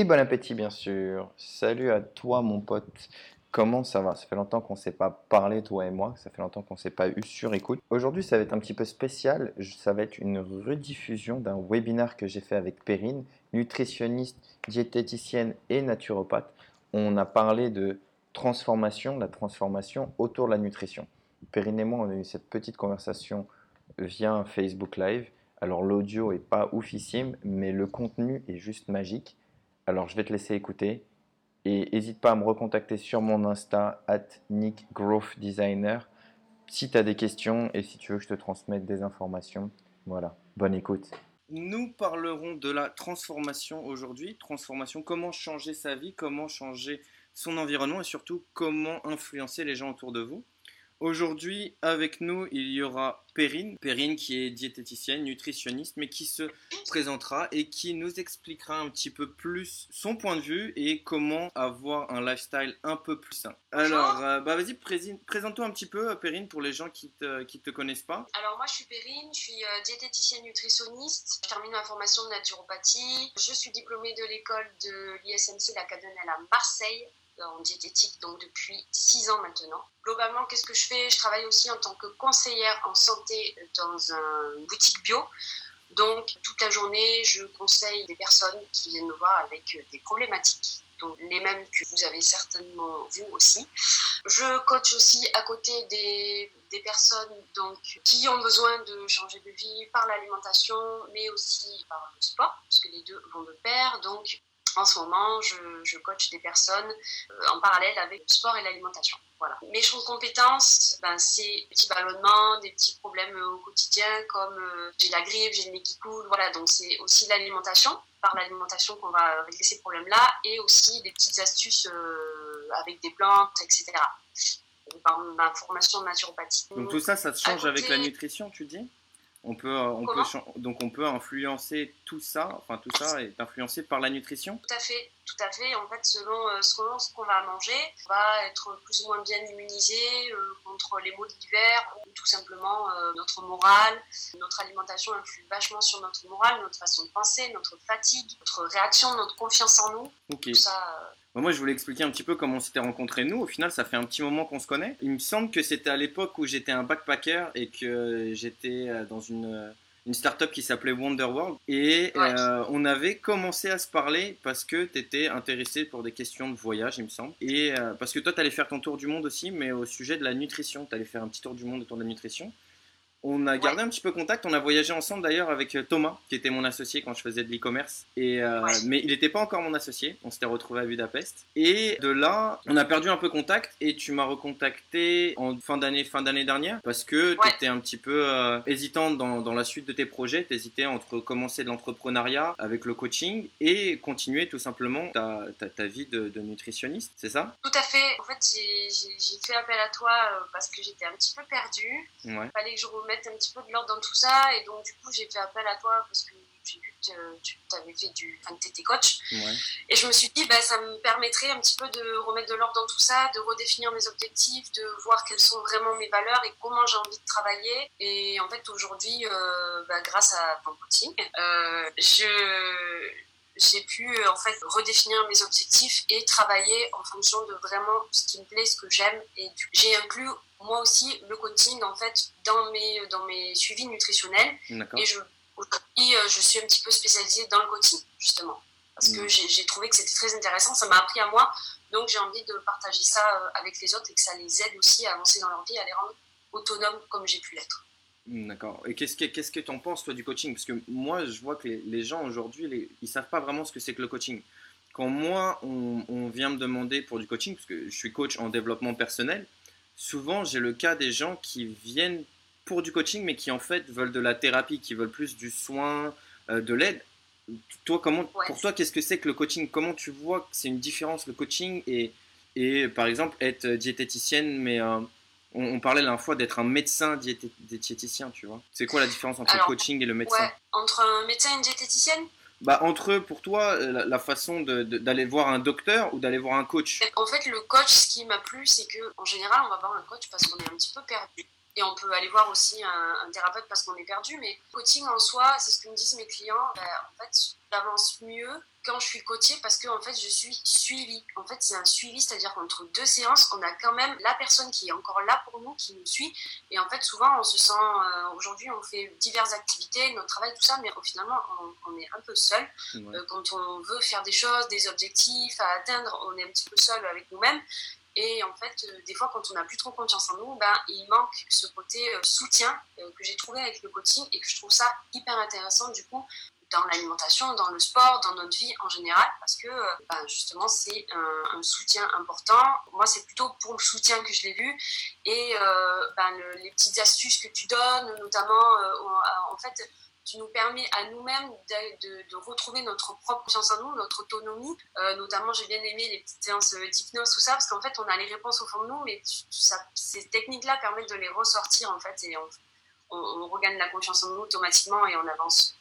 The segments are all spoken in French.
Et bon appétit, bien sûr. Salut à toi, mon pote. Comment ça va? Ça fait longtemps qu'on ne s'est pas parlé, toi et moi. Ça fait longtemps qu'on ne s'est pas eu sur écoute. Aujourd'hui, ça va être un petit peu spécial. Ça va être une rediffusion d'un webinaire que j'ai fait avec Perrine, nutritionniste, diététicienne et naturopathe. On a parlé de transformation, la transformation autour de la nutrition. Perrine et moi, on a eu cette petite conversation via un Facebook Live. Alors, l'audio est pas oufissime, mais le contenu est juste magique. Alors, je vais te laisser écouter. Et n'hésite pas à me recontacter sur mon Insta, at Nick Growth Designer, si tu as des questions et si tu veux que je te transmette des informations. Voilà, bonne écoute. Nous parlerons de la transformation aujourd'hui. Transformation, comment changer sa vie, comment changer son environnement et surtout comment influencer les gens autour de vous. Aujourd'hui, avec nous, il y aura Perrine. Perrine qui est diététicienne, nutritionniste, mais qui se présentera et qui nous expliquera un petit peu plus son point de vue et comment avoir un lifestyle un peu plus sain. Alors, euh, bah vas-y, présente-toi un petit peu, Perrine, pour les gens qui te, qui te connaissent pas. Alors moi je suis Perrine, je suis euh, diététicienne nutritionniste, je termine ma formation de naturopathie, je suis diplômée de l'école de l'ISMC, l'Académie à Marseille en diététique donc depuis 6 ans maintenant. Globalement qu'est-ce que je fais? Je travaille aussi en tant que conseillère en santé dans un boutique bio. Donc toute la journée je conseille des personnes qui viennent me voir avec euh, des problématiques. Donc, les mêmes que vous avez certainement vous aussi. Je coach aussi à côté des, des personnes donc, qui ont besoin de changer de vie par l'alimentation, mais aussi par le sport, parce que les deux vont de pair. Donc, en ce moment, je, je coach des personnes euh, en parallèle avec le sport et l'alimentation. Voilà. Mes champs de compétences, ben, c'est des petits ballonnements, des petits problèmes au quotidien, comme euh, j'ai la grippe, j'ai le nez qui coule. Voilà, donc c'est aussi l'alimentation, par l'alimentation qu'on va régler ces problèmes-là, et aussi des petites astuces euh, avec des plantes, etc. Par ma formation de naturopathie. Donc tout ça, ça se change avec la nutrition, tu dis? On peut, euh, on Comment donc on peut influencer tout ça, enfin tout ça est influencé par la nutrition? Tout à fait, tout à fait. En fait, selon, euh, selon ce qu'on va manger, on va être plus ou moins bien immunisé euh, contre les maux de l'hiver ou tout simplement euh, notre morale. Notre alimentation influe vachement sur notre morale, notre façon de penser, notre fatigue, notre réaction, notre confiance en nous. Tout ça, moi, je voulais expliquer un petit peu comment on s'était rencontrés nous. Au final, ça fait un petit moment qu'on se connaît. Il me semble que c'était à l'époque où j'étais un backpacker et que j'étais euh, dans une, euh, une start-up qui s'appelait Wonderworld. Et Ouais. euh, on avait commencé à se parler parce que tu étais intéressé pour des questions de voyage, il me semble. Et euh, parce que toi, tu allais faire ton tour du monde aussi, mais au sujet de la nutrition. Tu allais faire un petit tour du monde autour de la nutrition. On a gardé un petit peu contact, on a voyagé ensemble d'ailleurs avec euh, Thomas, qui était mon associé quand je faisais de l'e-commerce. Et euh, Ouais. Mais il n'était pas encore mon associé, on s'était retrouvé à Budapest. Et de là, on a perdu un peu contact et tu m'as recontacté en fin d'année fin d'année dernière parce que tu Ouais. étais un petit peu euh, hésitante dans, dans la suite de tes projets. Tu hésitais entre commencer de l'entrepreneuriat avec le coaching et continuer tout simplement ta, ta, ta vie de, de nutritionniste, c'est ça? Tout à fait. En fait, j'ai- fait appel à toi euh, parce que j'étais un petit peu perdue. Il fallait que je remette un petit peu de l'ordre dans tout ça. Et donc, du coup, j'ai fait appel à toi parce que j'ai vu que euh, tu avais fait du. Enfin, que tu étais coach. Ouais. Et je me suis dit, bah, ça me permettrait un petit peu de remettre de l'ordre dans tout ça, de redéfinir mes objectifs, de voir quelles sont vraiment mes valeurs et comment j'ai envie de travailler. Et en fait, aujourd'hui, euh, bah, grâce à ton coaching, euh, je j'ai pu en fait redéfinir mes objectifs et travailler en fonction de vraiment ce qui me plaît, ce que j'aime. Et du- j'ai inclus moi aussi le coaching en fait dans mes dans mes suivis nutritionnels. Et je, aujourd'hui, euh, je suis un petit peu spécialisée dans le coaching, justement. Parce que Mm. j'ai trouvé que c'était très intéressant, ça m'a appris à moi. Donc j'ai envie de partager ça euh, avec les autres et que ça les aide aussi à avancer dans leur vie, à les rendre autonomes comme j'ai pu l'être. Hmm, D'accord. Et qu'est-ce que qu'est-ce que t'en penses toi du coaching? Parce que moi, je vois que les, les gens aujourd'hui, ils savent pas vraiment ce que c'est que le coaching. quand moi, on, on vient me demander pour du coaching, parce que je suis coach en développement personnel, souvent j'ai le cas des gens qui viennent pour du coaching, mais qui en fait veulent de la thérapie, qui veulent plus du soin, euh, de l'aide. Toi, comment, Ouais. pour toi, qu'est-ce que c'est que le coaching? Comment tu vois que c'est une différence le coaching et, et par exemple être diététicienne, mais euh, on, on parlait la fois d'être un médecin diété- diététicien, tu vois? C'est quoi la différence entre Alors, le coaching et le médecin? Ouais, entre un médecin et une diététicienne? Bah, entre eux, pour toi, euh, la, façon d'aller voir un docteur ou d'aller voir un coach? En fait, le coach, ce qui m'a plu, c'est que en général, on va voir un coach parce qu'on est un petit peu perdu. Et on peut aller voir aussi un, thérapeute parce qu'on est perdu. Mais coaching en soi, c'est ce que me disent mes clients. ben, en fait, j'avance mieux quand je suis coachée parce que en fait, je suis suivie. En fait, c'est un suivi, c'est-à-dire qu'entre deux séances, on a quand même la personne qui est encore là pour nous, qui nous suit. Et en fait, souvent, on se sent. euh, Aujourd'hui, on fait diverses activités, notre travail, tout ça, mais finalement, on, on est un peu seul. Ouais. Euh, quand on veut faire des choses, des objectifs à atteindre, on est un petit peu seul avec nous-mêmes. Et en fait, euh, des fois, quand on n'a plus trop confiance en nous, ben, il manque ce côté euh, soutien euh, que j'ai trouvé avec le coaching et que je trouve ça hyper intéressant du coup dans l'alimentation, dans le sport, dans notre vie en général, parce que euh, ben, justement c'est un, soutien important. Moi, c'est plutôt pour le soutien que je l'ai vu et euh, le- les petites astuces que tu donnes, notamment euh, en- fait tu nous permets à nous-mêmes de, retrouver notre propre confiance en nous, notre autonomie. Notamment, j'ai bien aimé les petites séances d'hypnose, tout ça, parce qu'en fait, on a les réponses au fond de nous, mais ces techniques-là permettent de les ressortir, en fait, et on- on regagne la confiance en nous automatiquement et on avance,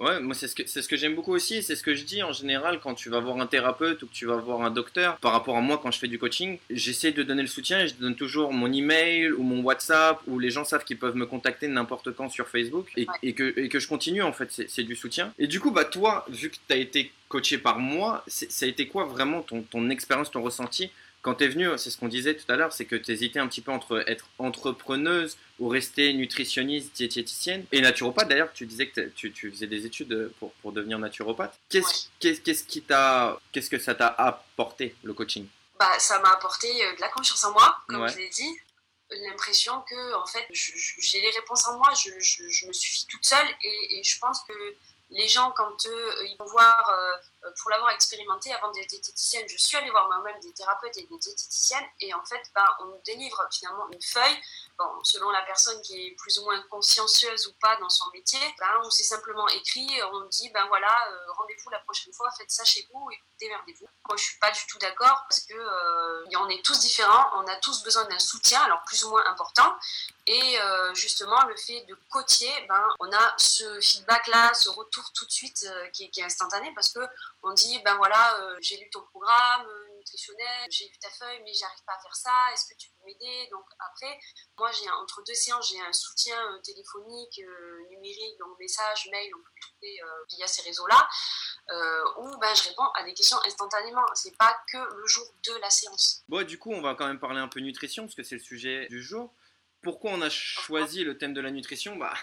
Ouais, moi c'est ce que, c'est ce que j'aime beaucoup aussi, c'est ce que je dis en général quand tu vas voir un thérapeute ou que tu vas voir un docteur. Par rapport à moi quand je fais du coaching, j'essaie de donner le soutien et je donne toujours mon email ou mon WhatsApp où les gens savent qu'ils peuvent me contacter n'importe quand sur Facebook et, Ouais. et que, et que je continue en fait, c'est, du soutien. Et du coup, bah toi, vu que tu as été coaché par moi, ça a été quoi vraiment ton, ton expérience, ton ressenti quand tu es venu, c'est ce qu'on disait tout à l'heure, c'est que tu hésitais un petit peu entre être entrepreneuse ou rester nutritionniste, diététicienne. Et naturopathe, d'ailleurs, tu disais que tu, tu faisais des études pour, pour devenir naturopathe. Qu'est-ce Ouais. qu'est-ce- qu'est-ce qui t'a, qu'est-ce que ça t'a apporté, le coaching? Bah, ça m'a apporté euh, de la confiance en moi, comme Ouais. je l'ai dit. L'impression que, en fait, j'ai les réponses en moi, je, je- je me suffis toute seule et, et je pense que les gens, quand eux, ils vont voir, euh, pour l'avoir expérimenté avant d'être diététicienne, je suis allée voir moi-même des thérapeutes et des diététiciennes et en fait, ben, on nous délivre finalement une feuille, bon, selon la personne qui est plus ou moins consciencieuse ou pas dans son métier, ben, où c'est simplement écrit, on dit, ben voilà, euh, rendez-vous la prochaine fois, faites ça chez vous et démerdez-vous. Moi, je suis pas du tout d'accord parce que euh, on est tous différents, on a tous besoin d'un soutien, alors plus ou moins important. Et euh, justement, le fait de coacher, ben, on a ce feedback-là, ce retour tout de suite euh, qui est instantané parce que on dit, ben voilà, euh, j'ai lu ton programme euh, nutritionnel, j'ai vu ta feuille, mais j'arrive pas à faire ça. Est-ce que tu peux m'aider? Donc après, moi, j'ai entre deux séances, j'ai un soutien euh, téléphonique, euh, numérique, donc message, mail, on peut trouver euh, via ces réseaux-là, où ben, je réponds à des questions instantanément. C'est pas que le jour de la séance. Bon, du coup, on va quand même parler un peu nutrition parce que c'est le sujet du jour. Pourquoi on a choisi le thème de la nutrition? Bah,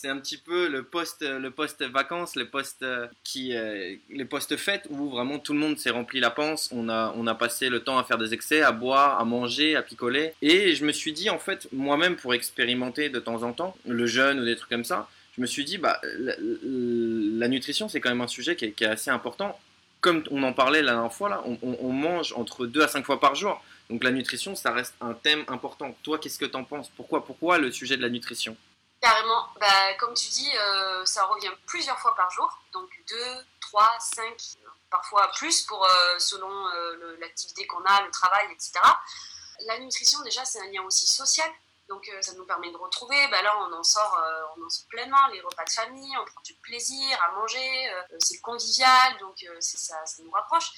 c'est un petit peu le post, le post vacances, le post qui, euh, les post fêtes où vraiment tout le monde s'est rempli la panse. On a, on a passé le temps à faire des excès, à boire, à manger, à picoler. Et je me suis dit en fait, moi-même pour expérimenter de temps en temps le jeûne ou des trucs comme ça, je me suis dit bah la, nutrition c'est quand même un sujet qui est, assez important. Comme on en parlait la dernière fois là, on mange entre 2 à 5 fois par jour. Donc la nutrition, ça reste un thème important. Toi, qu'est-ce que t'en penses? Pourquoi, pourquoi le sujet de la nutrition? Carrément, bah, comme tu dis, euh, ça revient plusieurs fois par jour, donc 2, 3, 5, parfois plus pour, euh, selon euh, l'activité qu'on a, le travail, etc. La nutrition, déjà, c'est un lien aussi social, donc euh, ça nous permet de retrouver. Bah, là, on en, sort, on en sort pleinement, les repas de famille, on prend du plaisir à manger, c'est convivial, donc ça, ça nous rapproche.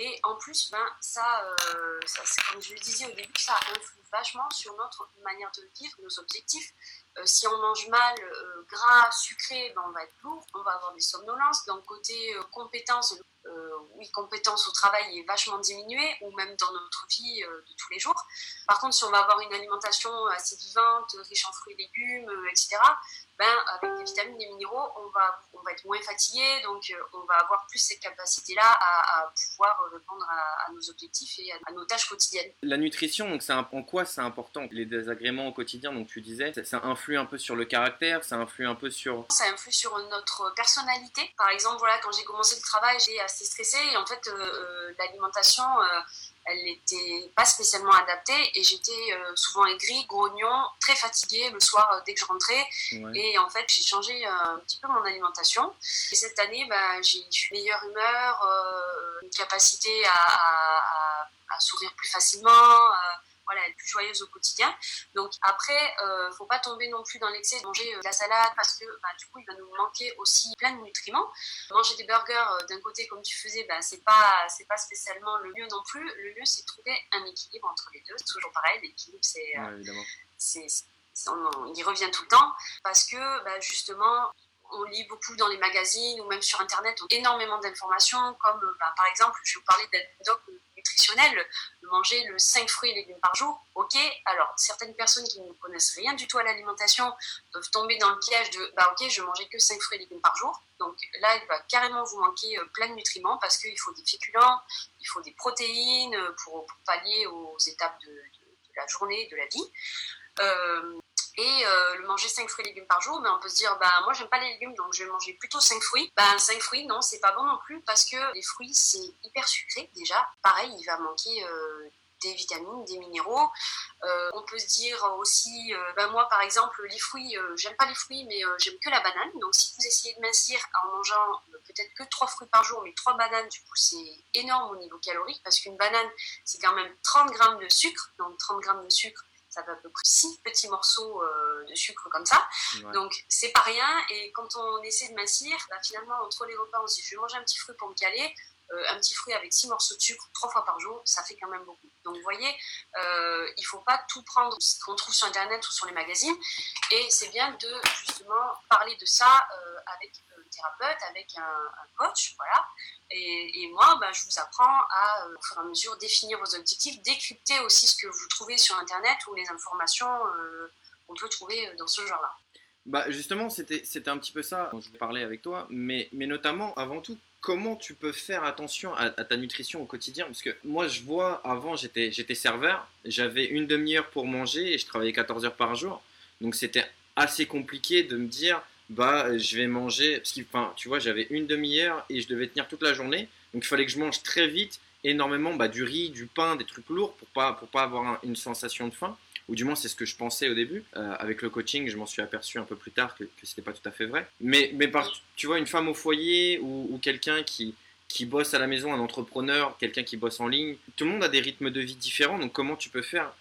Et en plus, ben, ça, euh, comme je le disais au début, ça influe vachement sur notre manière de vivre, nos objectifs. Euh, si on mange mal, euh, gras, sucré, ben, on va être lourd, on va avoir des somnolences. Donc côté euh, compétences, oui, compétences au travail est vachement diminuée, ou même dans notre vie euh, de tous les jours. Par contre, si on va avoir une alimentation assez vivante, riche en fruits et légumes, euh, etc., ben, avec des vitamines, des minéraux, on va, on va être moins fatigué, donc euh, on va avoir plus cette capacité-là à, à pouvoir euh, répondre à, à nos objectifs et à, à nos tâches quotidiennes. La nutrition, donc c'est en quoi c'est important? Les désagréments au quotidien, donc tu disais, ça, ça influe un peu sur le caractère, ça influe un peu sur... Ça influe sur notre personnalité. Par exemple, voilà, quand j'ai commencé le travail, j'ai assez restais stressée et en fait, euh, euh, l'alimentation, euh, elle n'était pas spécialement adaptée et j'étais euh, souvent aigrie, grognon, très fatiguée le soir dès que je rentrais. Ouais. Et en fait, j'ai changé un petit peu mon alimentation. Et cette année, bah, j'ai une meilleure humeur, une capacité à, à- à- à sourire plus facilement, voilà, être plus joyeuse au quotidien. Donc après, euh, faut pas tomber non plus dans l'excès de manger euh, de la salade parce que bah, du coup, il va nous manquer aussi plein de nutriments. Manger des burgers euh, d'un côté comme tu faisais, bah, c'est pas c'est pas spécialement le mieux non plus. Le mieux, c'est de trouver un équilibre entre les deux. C'est toujours pareil, l'équilibre, c'est euh, Ouais, on, on y revient tout le temps parce que bah, justement on lit beaucoup dans les magazines ou même sur internet énormément d'informations comme bah, par exemple je vais vous parler d'anecdotes nutritionnelles de manger le 5 fruits et légumes par jour ok alors certaines personnes qui ne connaissent rien du tout à l'alimentation peuvent tomber dans le piège de bah ok je mangeais que 5 fruits et légumes par jour. Donc là il va carrément vous manquer euh, plein de nutriments parce qu'il faut des féculents il faut des protéines euh, pour, pallier aux étapes de la journée de la vie. Euh, et euh, le manger 5 fruits et légumes par jour, mais on peut se dire, bah, moi j'aime pas les légumes, donc je vais manger plutôt 5 fruits. Ben 5 fruits, non, c'est pas bon non plus, parce que les fruits, c'est hyper sucré déjà. Pareil, il va manquer euh, des vitamines, des minéraux. Euh, on peut se dire aussi, ben moi par exemple, les fruits, j'aime pas les fruits, mais j'aime que la banane. Donc si vous essayez de mincir en mangeant peut-être que 3 fruits par jour, mais 3 bananes, du coup c'est énorme au niveau calorique, parce qu'une banane, c'est quand même 30 grammes de sucre. Donc 30 grammes de sucre, ça fait à peu près 6 petits morceaux euh, de sucre comme ça. Ouais. Donc c'est pas rien. Et quand on essaie de mincir, bah, finalement entre les repas, on se dit je vais manger un petit fruit pour me caler. Euh, un petit fruit avec 6 morceaux de sucre trois fois par jour, ça fait quand même beaucoup. Donc vous voyez, euh, il faut pas tout prendre ce qu'on trouve sur internet ou sur les magazines. Et c'est bien de justement parler de ça euh, avec thérapeute, avec un, coach, voilà. Et, moi, bah, je vous apprends à, euh, au fur et à mesure, définir vos objectifs, décrypter aussi ce que vous trouvez sur internet ou les informations euh, qu'on peut trouver dans ce genre-là. Bah justement, c'était un petit peu ça dont je parler avec toi, mais, mais notamment, avant tout, comment tu peux faire attention à, à ta nutrition au quotidien? Parce que moi, je vois, avant, j'étais serveur, j'avais une demi-heure pour manger et je travaillais 14 heures par jour, donc c'était assez compliqué de me dire, bah je vais manger, parce que, enfin, tu vois, j'avais une demi-heure et je devais tenir toute la journée, donc il fallait que je mange très vite, énormément bah, du riz, du pain, des trucs lourds pour pas, pour pas avoir un- une sensation de faim ou du moins c'est ce que je pensais au début. Euh, avec le coaching, je m'en suis aperçu un peu plus tard que, que c'était pas tout à fait vrai. Mais, mais par, tu vois, une femme au foyer ou, ou quelqu'un qui, qui bosse à la maison, un entrepreneur, quelqu'un qui bosse en ligne, tout le monde a des rythmes de vie différents. Donc comment tu peux faire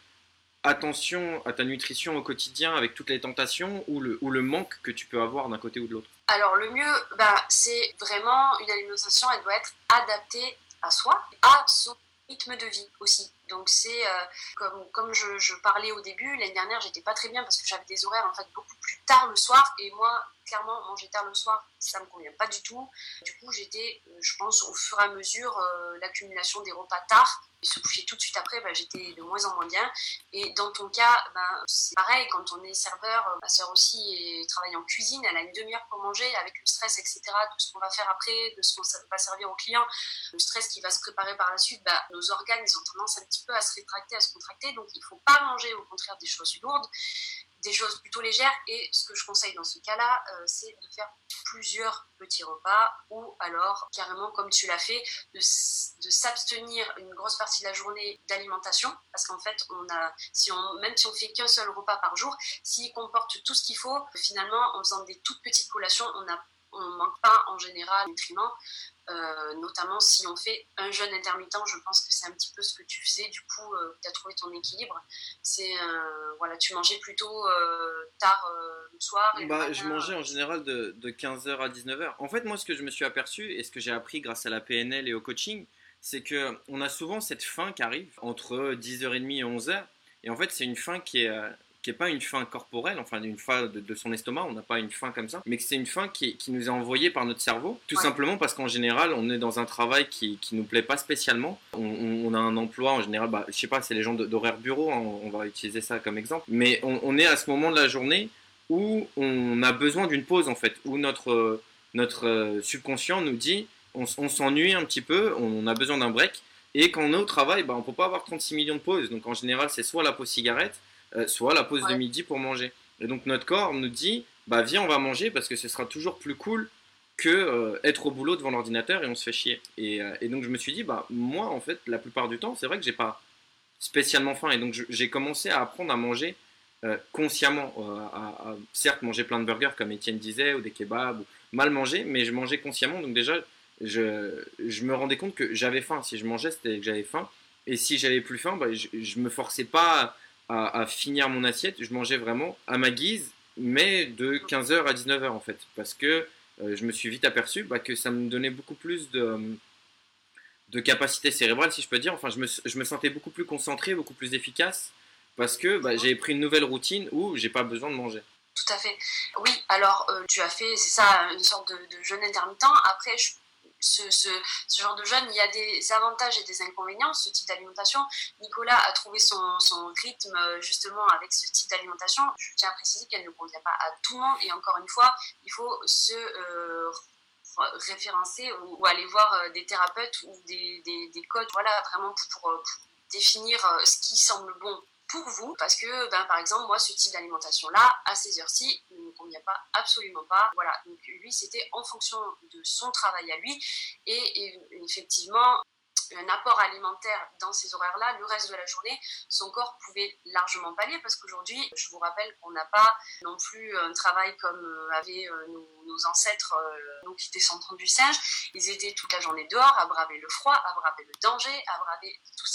attention à ta nutrition au quotidien avec toutes les tentations ou le, ou le manque que tu peux avoir d'un côté ou de l'autre Alors le mieux, bah, c'est vraiment une alimentation, elle doit être adaptée à soi, à son rythme de vie aussi. Donc c'est euh, comme, comme je, je parlais au début, l'année dernière j'étais pas très bien parce que j'avais des horaires en fait beaucoup plus tard le soir et moi clairement manger tard le soir ça me convient pas du tout. Du coup j'étais, euh, je pense au fur et à mesure euh, l'accumulation des repas tard et se coucher tout de suite après, bah, j'étais de moins en moins bien. Et dans ton cas, ben, c'est pareil, quand on est serveur, euh, ma soeur aussi travaille en cuisine, elle a une demi-heure pour manger avec le stress, etc., tout ce qu'on va faire après, de ce qu'on va servir aux clients, le stress qui va se préparer par la suite, bah, nos organes, ils ont tendance un petit peu à se rétracter, à se contracter, donc il faut pas manger au contraire des choses lourdes, des choses plutôt légères. Et ce que je conseille dans ce cas-là, euh, c'est de faire plusieurs petits repas ou alors carrément comme tu l'as fait, de, s'abstenir une grosse partie de la journée d'alimentation parce qu'en fait, on a, si on, même si on fait qu'un seul repas par jour, s'il comporte tout ce qu'il faut, finalement, en faisant des toutes petites collations, on ne on manque pas en général de nutriments. Euh, notamment si on fait un jeûne intermittent, je pense que c'est un petit peu ce que tu faisais. Du coup, tu as trouvé ton équilibre. C'est euh, voilà, tu mangeais plutôt euh, tard euh, le soir. Et le Bah, matin, je mangeais en général de, de 15h à 19h. En fait, moi, ce que je me suis aperçu et ce que j'ai appris grâce à la PNL et au coaching, c'est que on a souvent cette faim qui arrive entre 10h30 et 11h. Et en fait, c'est une faim qui est, euh, qui est pas une faim corporelle, enfin une faim de, de son estomac, on n'a pas une faim comme ça, mais que c'est une faim qui, qui nous est envoyée par notre cerveau, tout Ouais. simplement parce qu'en général, on est dans un travail qui, qui nous plaît pas spécialement. On, on- on a un emploi en général, bah, je sais pas, c'est les gens d'horaire bureau, hein, on va utiliser ça comme exemple, mais on, on est à ce moment de la journée où on a besoin d'une pause en fait, où notre, notre euh, subconscient nous dit on, s'ennuie un petit peu, on a besoin d'un break. Et quand on est au travail, bah, on peut pas avoir 36 millions de pauses. Donc en général, c'est soit la pause cigarette, soit la pause de midi pour manger. Et donc notre corps nous dit bah viens, on va manger parce que ce sera toujours plus cool que euh, être au boulot devant l'ordinateur et on se fait chier. Et, euh, et donc je me suis dit, bah moi en fait, la plupart du temps, c'est vrai que j'ai pas spécialement faim et donc j'ai commencé à apprendre à manger euh, consciemment, euh, à, à, certes manger plein de burgers comme Étienne disait ou des kebabs, ou mal manger, mais je mangeais consciemment. Donc déjà, je, je me rendais compte que j'avais faim. Si je mangeais, c'était que j'avais faim. Et si j'avais plus faim, bah, je, je me forçais pas à, à finir mon assiette. Je mangeais vraiment à ma guise, mais de 15h à 19h en fait, parce que euh, je me suis vite aperçu bah, que ça me donnait beaucoup plus de, euh, de capacité cérébrale, si je peux dire. Enfin, je me, je me sentais beaucoup plus concentré, beaucoup plus efficace, parce que bah, j'avais pris une nouvelle routine où j'ai pas besoin de manger. Tout à fait. Oui, alors euh, tu as fait, c'est ça, une sorte de, de jeûne intermittent. Après, je- ce, genre de jeûne, il y a des avantages et des inconvénients, ce type d'alimentation. Nicolas a trouvé son, rythme euh, justement avec ce type d'alimentation. Je tiens à préciser qu'elle ne convient pas à tout le monde. Et encore une fois, il faut se euh, référencer ou, aller voir euh, des thérapeutes ou des, des, des coachs, voilà, vraiment pour, définir ce qui semble bon pour vous, parce que, ben, par exemple, moi, ce type d'alimentation-là, à ces heures-ci, ne me convient pas, absolument pas. Voilà, donc lui, c'était en fonction de son travail à lui, et, effectivement, un apport alimentaire dans ces horaires-là, le reste de la journée, son corps pouvait largement pallier, parce qu'aujourd'hui, je vous rappelle qu'on n'a pas non plus un travail comme euh, avaient euh, nos, ancêtres, euh, nous qui descendons du singe, ils étaient toute la journée dehors à braver le froid, à braver le danger, à braver ces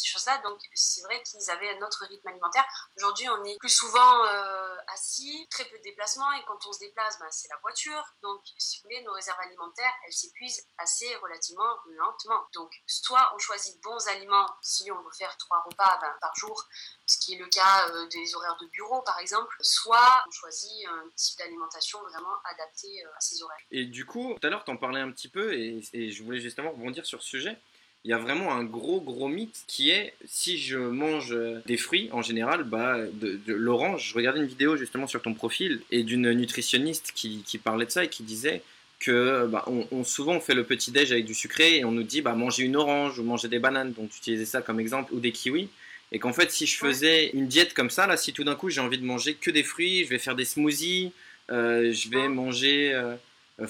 Donc c'est vrai qu'ils avaient un autre rythme alimentaire. Aujourd'hui, on est plus souvent euh, assis, très peu de déplacements, et quand on se déplace, ben, c'est la voiture. Donc, si vous voulez, nos réserves alimentaires, elles s'épuisent assez relativement lentement. Donc, soit on choisit de bons aliments si on veut faire trois repas ben, par jour, ce qui est le cas euh, des horaires de bureau, par exemple, soit on choisit un type d'alimentation vraiment adapté euh, à ces horaires. Et du coup, tout à l'heure, tu en parlais un petit peu, et je voulais justement rebondir sur ce sujet. Il y a vraiment un gros, gros mythe qui est si je mange des fruits en général, bah, de, de l'orange. Je regardais une vidéo justement sur ton profil et d'une nutritionniste qui, qui parlait de ça et qui disait que bah, on, on- souvent on fait le petit déj avec du sucré et on nous dit bah, manger une orange ou manger des bananes, donc tu utilisais ça comme exemple, ou des kiwis. Et qu'en fait, si je faisais une diète comme ça, là, si tout d'un coup j'ai envie de manger que des fruits, je vais faire des smoothies, euh, je vais manger euh, euh,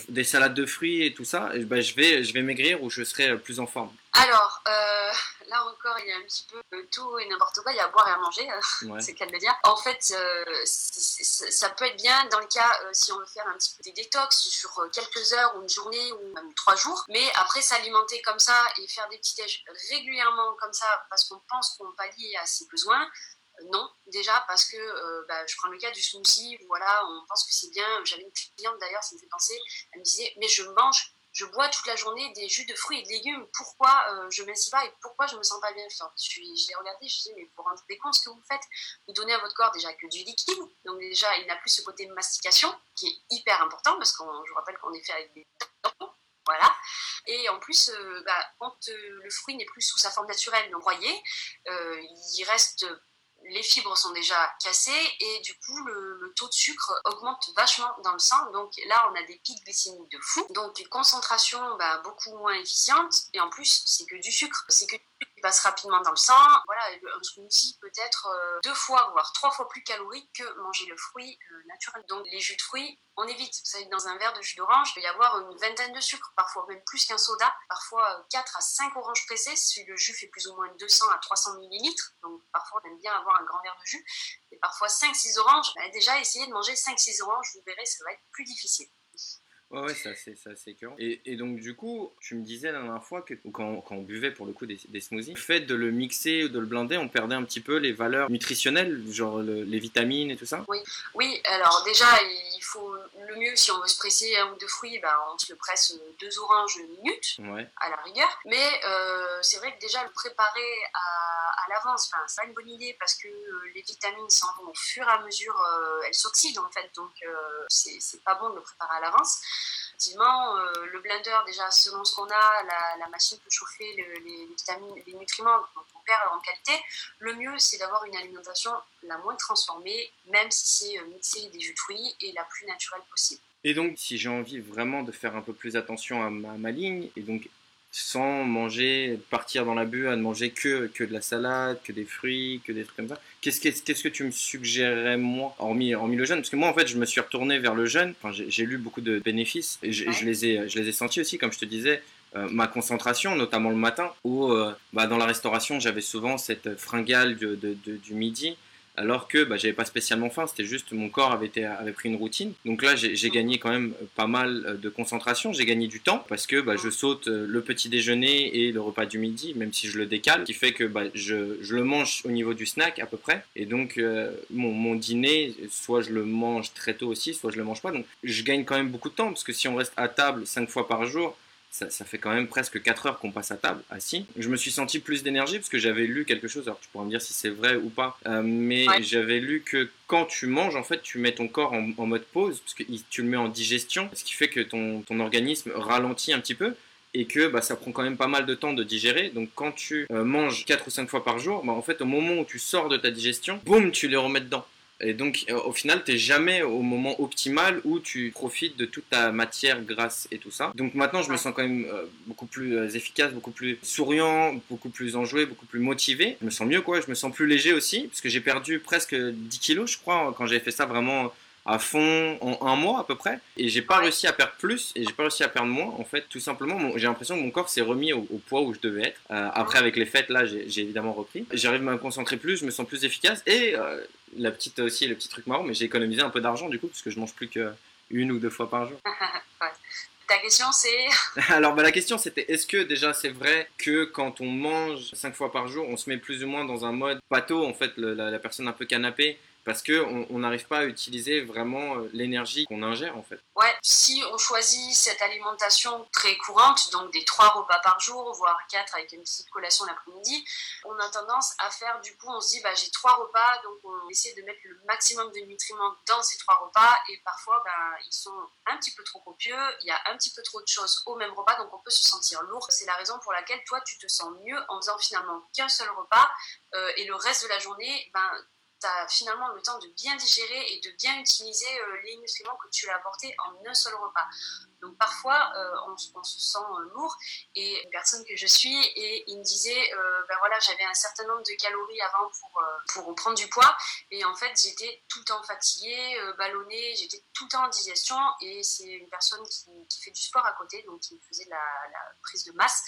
des salades de fruits et tout ça, et ben, je, vais, je vais maigrir ou je serai euh, plus en forme. Alors, euh, là encore, il y a un petit peu euh, tout et n'importe quoi. Il y a à boire et à manger, euh, Ouais. c'est le cas de le dire. En fait, euh, ça peut être bien dans le cas euh, si on veut faire un petit peu des détox sur euh, quelques heures ou une journée ou même trois jours. Mais après, s'alimenter comme ça et faire des petits déj régulièrement comme ça parce qu'on pense qu'on pallie à ses besoins. Non, déjà parce que euh, bah, je prends le cas du smoothie, voilà, on pense que c'est bien. J'avais une cliente d'ailleurs, ça me fait penser, elle me disait, mais je mange je bois toute la journée des jus de fruits et de légumes. Pourquoi euh, je m'insis pas et pourquoi je me sens pas bien? Je, l'ai regardé, je me suis mais vous rendez compte ce que vous faites? Vous donnez à votre corps déjà que du liquide. Donc déjà, il n'a plus ce côté mastication qui est hyper important parce que je vous rappelle qu'on est fait avec des dents. Voilà. Et en plus, euh, bah, quand le fruit n'est plus sous sa forme naturelle, donc broyé, euh, il reste les fibres sont déjà cassées et du coup le, taux de sucre augmente vachement dans le sang. Donc là on a des pics glycémiques de fou. Donc une concentration bah, beaucoup moins efficiente et en plus c'est que du sucre. Passe rapidement dans le sang. Voilà, un smoothie peut être euh, deux fois voire trois fois plus calorique que manger le fruit euh, naturel. Donc les jus de fruits, on évite. Vous savez, dans un verre de jus d'orange, il peut y avoir une vingtaine de sucres, parfois même plus qu'un soda, parfois 4 à 5 oranges pressées, si le jus fait plus ou moins 200 à 300 millilitres. Donc parfois on aime bien avoir un grand verre de jus. Et parfois 5-6 oranges. Bah, déjà, essayez de manger 5-6 oranges, vous verrez, ça va être plus difficile. Ouais, ouais, c'est assez, c'est assez écœurant. Et, et, donc, du coup, tu me disais la dernière fois que quand, quand on buvait pour le coup des, des, smoothies, le fait de le mixer ou de le blinder, on perdait un petit peu les valeurs nutritionnelles, genre le, les vitamines et tout ça? Oui, oui, alors déjà, il faut le mieux, si on veut se presser un ou deux fruits, bah, on se le presse deux oranges minutes, ouais. à la rigueur. Mais euh, c'est vrai que déjà, le préparer à, à l'avance, enfin, c'est pas une bonne idée parce que euh, les vitamines s'en vont au fur et à mesure, euh, elles s'oxydent en fait, donc euh, c'est pas bon de le préparer à l'avance effectivement, euh, le blender, déjà, selon ce qu'on a, la, machine peut chauffer le, les, les, vitamines, les nutriments, donc on perd en qualité. Le mieux, c'est d'avoir une alimentation la moins transformée, même si c'est euh, mixé des jus de fruits, et la plus naturelle possible. Et donc, si j'ai envie vraiment de faire un peu plus attention à ma ligne, et donc sans manger, partir dans l'abus à ne manger que, que de la salade, que des fruits, que des trucs comme ça. Qu'est-ce que, qu'est-ce que tu me suggérerais, moi, hormis, hormis le jeûne? Parce que moi, en fait, je me suis retourné vers le jeûne. Enfin, j'ai, j'ai lu beaucoup de bénéfices et je, je les ai, je les ai sentis aussi, comme je te disais. euh, ma concentration, notamment le matin, où euh, bah, dans la restauration, j'avais souvent cette fringale de- de- de- du midi, alors que bah, j'avais pas spécialement faim, c'était juste mon corps avait, été, pris une routine. Donc là, j'ai gagné quand même pas mal euh, de concentration, j'ai gagné du temps, parce que bah, je saute euh, le petit déjeuner et le repas du midi, même si je le décale, ce qui fait que bah, je, le mange au niveau du snack à peu près. Et donc, euh, mon, mon dîner, soit je le mange très tôt aussi, soit je le mange pas. Donc, je gagne quand même beaucoup de temps, parce que si on reste à table 5 fois par jour, ça, ça fait quand même presque 4 heures qu'on passe à table, assis. Je me suis senti plus d'énergie parce que j'avais lu quelque chose, alors tu pourras me dire si c'est vrai ou pas, euh, mais Ouais. j'avais lu que quand tu manges, en fait, tu mets ton corps en, en mode pause, parce que tu le mets en digestion, ce qui fait que ton, ton organisme ralentit un petit peu. Et que bah, ça prend quand même pas mal de temps de digérer. Donc quand tu euh, manges 4 ou 5 fois par jour, bah, en fait au moment où tu sors de ta digestion, boum, tu les remets dedans. Et donc, euh, au final, tu jamais au moment optimal où tu profites de toute ta matière grasse et tout ça. Donc maintenant, je me sens quand même euh, beaucoup plus euh, efficace, beaucoup plus souriant, beaucoup plus enjoué, beaucoup plus motivé. Je me sens mieux, quoi. Je me sens plus léger aussi, parce que j'ai perdu presque 10 kilos, je crois, quand j'avais fait ça vraiment à fond en un mois à peu près. Et j'ai pas réussi à perdre plus et j'ai pas réussi à perdre moins en fait tout simplement. J'ai l'impression que mon corps s'est remis au, au poids où je devais être. Euh, après avec les fêtes là j'ai évidemment repris. J'arrive à me concentrer plus je me sens plus efficace. Et euh, la petite aussi le petit truc marrant mais j'ai économisé un peu d'argent du coup parce que je mange plus que une ou deux fois par jour. Ta question, c'est? Alors bah, la question c'était est-ce que déjà c'est vrai que quand on mange cinq fois par jour on se met plus ou moins dans un mode pâteau en fait le- la, la personne un peu canapé parce que on on n'arrive pas à utiliser vraiment euh, l'énergie qu'on ingère en fait Ouais, si on choisit cette alimentation très courante, donc des trois repas par jour, voire quatre avec une petite collation l'après-midi, on a tendance à faire, du coup, on se dit, bah, j'ai trois repas, donc on essaie de mettre le maximum de nutriments dans ces trois repas, et parfois, bah, ils sont un petit peu trop copieux, il y a un petit peu trop de choses au même repas, donc on peut se sentir lourd. C'est la raison pour laquelle toi, tu te sens mieux en faisant finalement qu'un seul repas, euh, et le reste de la journée, ben, tu finalement le temps de bien digérer et de bien utiliser euh, les nutriments que tu as apportés en un seul repas. Donc parfois, euh, on, se sent euh, lourd et une personne que je suis, et il me disait, ben voilà, j'avais un certain nombre de calories avant pour, euh, pour reprendre du poids et en fait j'étais tout le temps fatiguée, ballonnée, j'étais tout le temps en digestion et c'est une personne qui, fait du sport à côté, donc qui me faisait la, la prise de masse.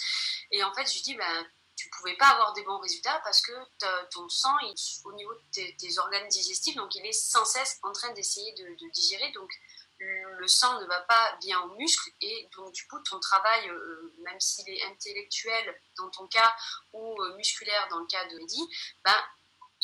Et en fait, je lui dis, ben tu pouvais pas avoir des bons résultats parce que ton sang, au niveau de tes, organes digestifs, donc il est sans cesse en train d'essayer de, digérer. Donc le sang ne va pas bien aux muscles et donc du coup ton travail, euh, même s'il est intellectuel dans ton cas ou euh, musculaire dans le cas de Mehdi, ben,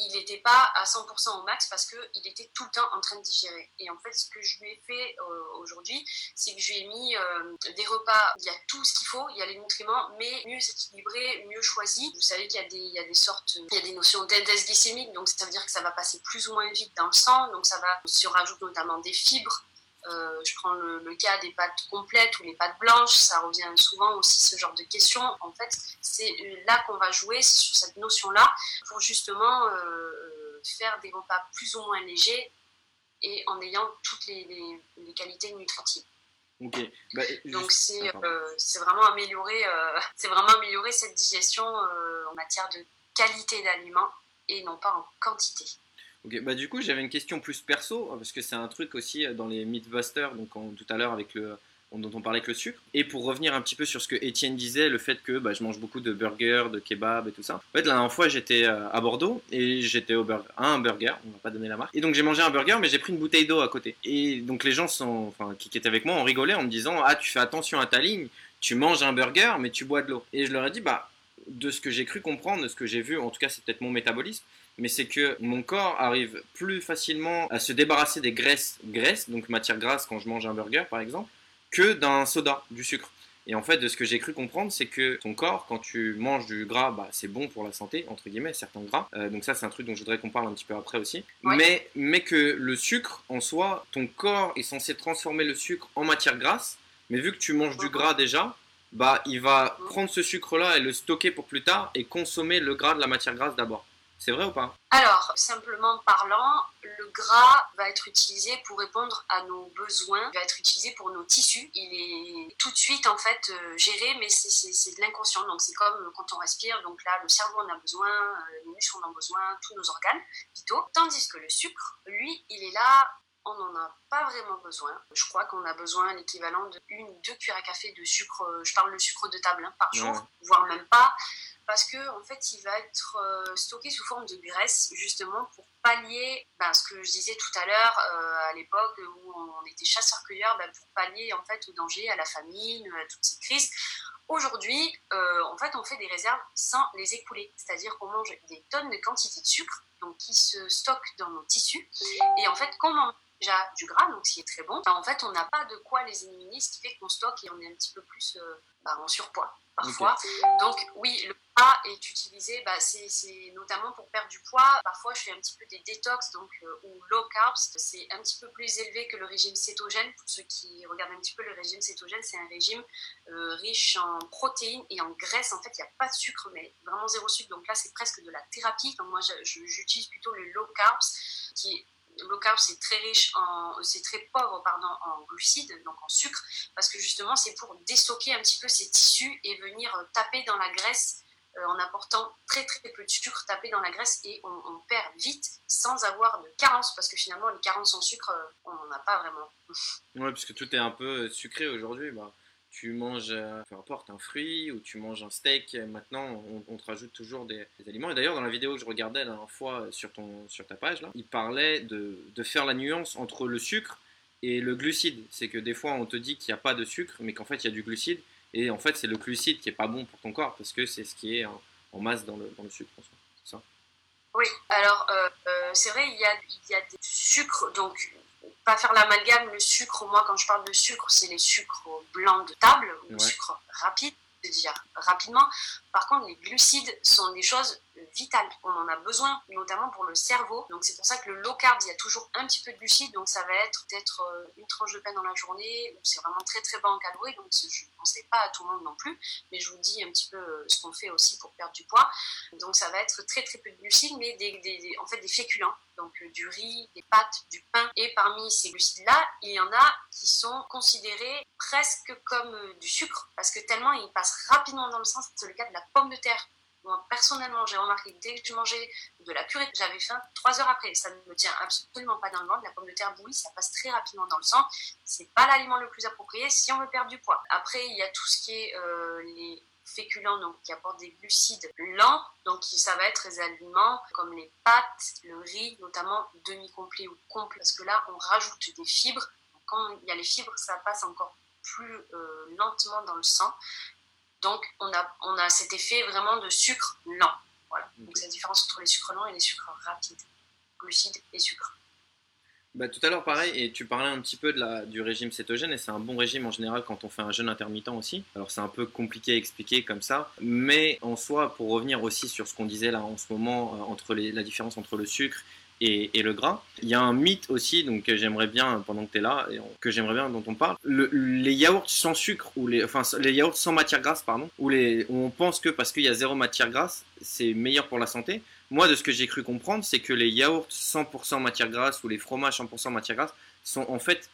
il n'était pas à 100% au max parce qu'il était tout le temps en train de digérer. Et en fait, ce que je lui ai fait euh, aujourd'hui, c'est que je lui ai mis euh, des repas, il y a tout ce qu'il faut, il y a les nutriments, mais mieux équilibré, mieux choisi. Vous savez qu'il y a des, y a des sortes, il y a des notions d'index glycémique, donc ça veut dire que ça va passer plus ou moins vite dans le sang, donc ça va, on rajoute notamment des fibres, euh, je prends le, le, cas des pâtes complètes ou les pâtes blanches, ça revient souvent aussi ce genre de questions. En fait, c'est là qu'on va jouer, c'est sur cette notion-là, pour justement euh, faire des repas plus ou moins légers et en ayant toutes les, les, les qualités nutritives. Bah, Donc c'est euh, vraiment améliorer, euh, c'est vraiment améliorer cette digestion en matière de qualité d'aliments et non pas en quantité. Bah du coup j'avais une question plus perso parce que c'est un truc aussi dans les Mythbusters, donc tout à l'heure avec le dont on parlait avec le sucre. Et pour revenir un petit peu sur ce que Étienne disait, le fait que bah, je mange beaucoup de burgers, de kebabs et tout ça. En fait, la dernière fois j'étais à Bordeaux et j'étais au burger, à un burger, on va pas donner la marque. Et donc j'ai mangé un burger, mais j'ai pris une bouteille d'eau à côté. Et donc les gens sont, qui étaient avec moi, ont rigolé en me disant ah tu fais attention à ta ligne, tu manges un burger mais tu bois de l'eau. Et je leur ai dit bah de ce que j'ai cru comprendre, de ce que j'ai vu, en tout cas c'est peut-être mon métabolisme, mais c'est que mon corps arrive plus facilement à se débarrasser des graisses, graisses, donc matière grasse quand je mange un burger par exemple, que d'un soda, du sucre. Et en fait, de ce que j'ai cru comprendre, c'est que ton corps, quand tu manges du gras, bah, c'est bon pour la santé, entre guillemets, certains gras. Euh, donc ça, c'est un truc dont je voudrais qu'on parle un petit peu après aussi. Mais, mais que le sucre, en soi, ton corps est censé transformer le sucre en matière grasse. Mais vu que tu manges du gras déjà, bah, il va prendre ce sucre-là et le stocker pour plus tard et consommer le gras de la matière grasse d'abord. C'est vrai ou pas? Alors, simplement parlant, le gras va être utilisé pour répondre à nos besoins, il va être utilisé pour nos tissus. Il est tout de suite en fait euh, géré, mais c'est- de l'inconscient. Donc c'est comme quand on respire. Donc là, le cerveau en a besoin, euh, les muscles en ont besoin, tous nos organes vitaux. Tandis que le sucre, lui, il est là. On n'en a pas vraiment besoin. Je crois qu'on a besoin l'équivalent de une ou deux cuillères à café de sucre, euh, je parle de sucre de table hein, par jour, Ouais. voire même pas parce que en fait il va être euh, stocké sous forme de graisse justement pour pallier ben, ce que je disais tout à l'heure euh, à l'époque où on était chasseurs-cueilleurs ben, pour pallier en fait au danger à la famine à toutes ces crises aujourd'hui euh, en fait on fait des réserves sans les écouler. C'est-à-dire qu'on mange des tonnes de quantité de sucre donc qui se stockent dans nos tissus. Et en fait comme on mange déjà du gras donc ce qui est très bon ben, en fait on n'a pas de quoi les éliminer ce qui fait qu'on stocke et on est un petit peu plus ben, en surpoids parfois. Donc oui, le est utilisé, bah, c'est notamment pour perdre du poids. Parfois, je fais un petit peu des détox, donc euh, ou low carbs. C'est un petit peu plus élevé que le régime cétogène. Pour ceux qui regardent un petit peu le régime cétogène, c'est un régime euh, riche en protéines et en graisse. En fait, il n'y a pas de sucre, mais vraiment zéro sucre. Donc là, c'est presque de la thérapie. Donc moi, j'utilise plutôt le low carbs, qui est low carb, c'est très riche en, c'est très pauvre pardon, en glucides, donc en sucre, parce que justement c'est pour déstocker un petit peu ces tissus et venir euh, taper dans la graisse en apportant très très peu de sucre, taper dans la graisse et on, perd vite sans avoir de carence, parce que finalement les carences en sucre, euh, on n'en a pas vraiment. Ouais, parce que tout est un peu sucré aujourd'hui. Bah, tu manges, euh, peu importe, un fruit ou tu manges un steak. euh, Maintenant, on, te rajoute toujours des, aliments. Et d'ailleurs, dans la vidéo que je regardais la dernière fois euh, sur, ton, sur ta page, là, il parlait de, de faire la nuance entre le sucre et le glucide. C'est que des fois, on te dit qu'il n'y a pas de sucre, mais qu'en fait, il y a du glucide. Et en fait, c'est le glucide qui est pas bon pour ton corps parce que c'est ce qui est en, en masse dans le, dans le sucre. en soi. C'est ça Oui, alors euh, euh, c'est vrai, il y a, il y a des sucres, donc pas faire l'amalgame, le sucre, moi quand je parle de sucre, c'est les sucres blancs de table, ou Ouais. sucre rapide, c'est-à-dire rapidement. Par contre, les glucides sont des choses vitales, on en a besoin, notamment pour le cerveau. Donc c'est pour ça que le low carb, il y a toujours un petit peu de glucides, donc ça va être peut-être euh, une tranche de pain dans la journée, ou c'est vraiment très très bas en calories, donc je ne conseille pas à tout le monde non plus, mais je vous dis un petit peu euh, ce qu'on fait aussi pour perdre du poids. Donc ça va être très très peu de glucides, mais en fait des féculents, donc euh, du riz, des pâtes, du pain. Et parmi ces glucides-là, il y en a qui sont considérés presque comme du sucre, parce que tellement ils passent rapidement dans le sang. C'est le cas de la pomme de terre. Moi, personnellement, j'ai remarqué dès que je mangeais de la purée, j'avais faim trois heures après. Ça ne me tient absolument pas dans le ventre. La pomme de terre bouillie, ça passe très rapidement dans le sang. C'est pas l'aliment le plus approprié si on veut perdre du poids. Après, il y a tout ce qui est euh, les féculents, donc qui apportent des glucides lents. Donc ça va être les aliments comme les pâtes, le riz, notamment demi-complet ou complet, parce que là, on rajoute des fibres. Quand il y a les fibres, ça passe encore plus euh, lentement dans le sang. Donc on a, on a cet effet vraiment de sucre lent. Voilà. Donc c'est la différence entre les sucres lents et les sucres rapides. Glucides et sucres. Bah, tout à l'heure, pareil, et tu parlais un petit peu de la, du régime cétogène, et c'est un bon régime en général quand on fait un jeûne intermittent aussi. Alors, c'est un peu compliqué à expliquer comme ça, mais en soi, pour revenir aussi sur ce qu'on disait là en ce moment, euh, entre les, la différence entre le sucre et, le gras, il y a un mythe aussi, donc que j'aimerais bien, pendant que tu es là, et que j'aimerais bien dont on parle, le- les yaourts sans sucre, ou les, enfin, les yaourts sans matière grasse, pardon, où, les, on pense que parce qu'il y a zéro matière grasse, c'est meilleur pour la santé. Moi, de ce que j'ai cru comprendre, c'est que les yaourts 100% matière grasse ou les fromages 100% matière grasse sont en fait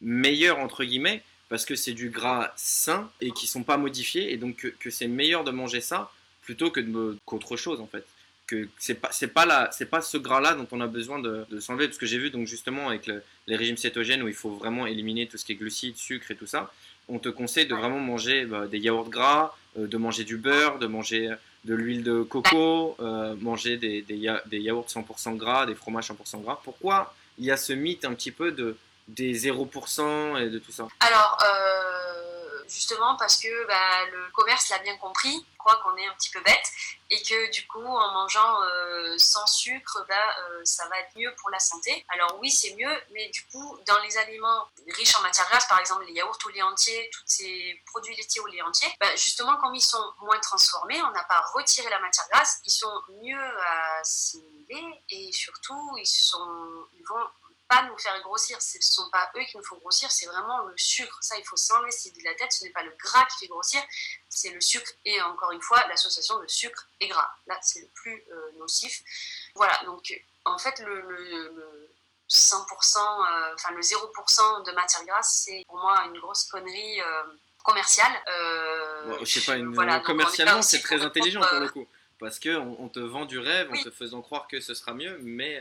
meilleurs entre guillemets parce que c'est du gras sain et qui sont pas modifiés et donc que, que c'est meilleur de manger ça plutôt que qu'autre chose en fait. Que c'est pas c'est pas la c'est pas ce gras là dont on a besoin de, de s'enlever parce que j'ai vu donc justement avec le- les régimes cétogènes où il faut vraiment éliminer tout ce qui est glucides, sucre et tout ça. On te conseille de vraiment manger bah, des yaourts gras, euh, de manger du beurre, de manger de l'huile de coco, euh, manger des, des, ya- des yaourts 100% gras, des fromages 100% gras. Pourquoi il y a ce mythe un petit peu de, des 0% et de tout ça? Alors, euh, justement, parce que bah, le commerce l'a bien compris, croit qu'on est un petit peu bête, et que du coup, en mangeant euh, sans sucre, bah, euh, ça va être mieux pour la santé. Alors oui, c'est mieux, mais du coup, dans les aliments riches en matière grasse, par exemple les yaourts au lait entier, tous ces produits laitiers au lait entier, bah, justement, comme ils sont moins transformés, on n'a pas retiré la matière grasse, ils sont mieux à assimiler, et surtout, ils, sont, ils vont pas nous faire grossir. Ce ne sont pas eux qui nous font grossir, c'est vraiment le sucre. Ça, il faut idée de la tête. Ce n'est pas le gras qui fait grossir, c'est le sucre. Et encore une fois, l'association de sucre et gras. Là, c'est le plus euh, nocif. Voilà, donc en fait, le, le- le 100%, euh, enfin le 0% de matière grasse, c'est pour moi une grosse connerie euh, commerciale. Je sais pas, une- voilà, commercialement, c'est très intelligent pour le coup. Parce qu'on on te vend du rêve Oui. en te faisant croire que ce sera mieux, mais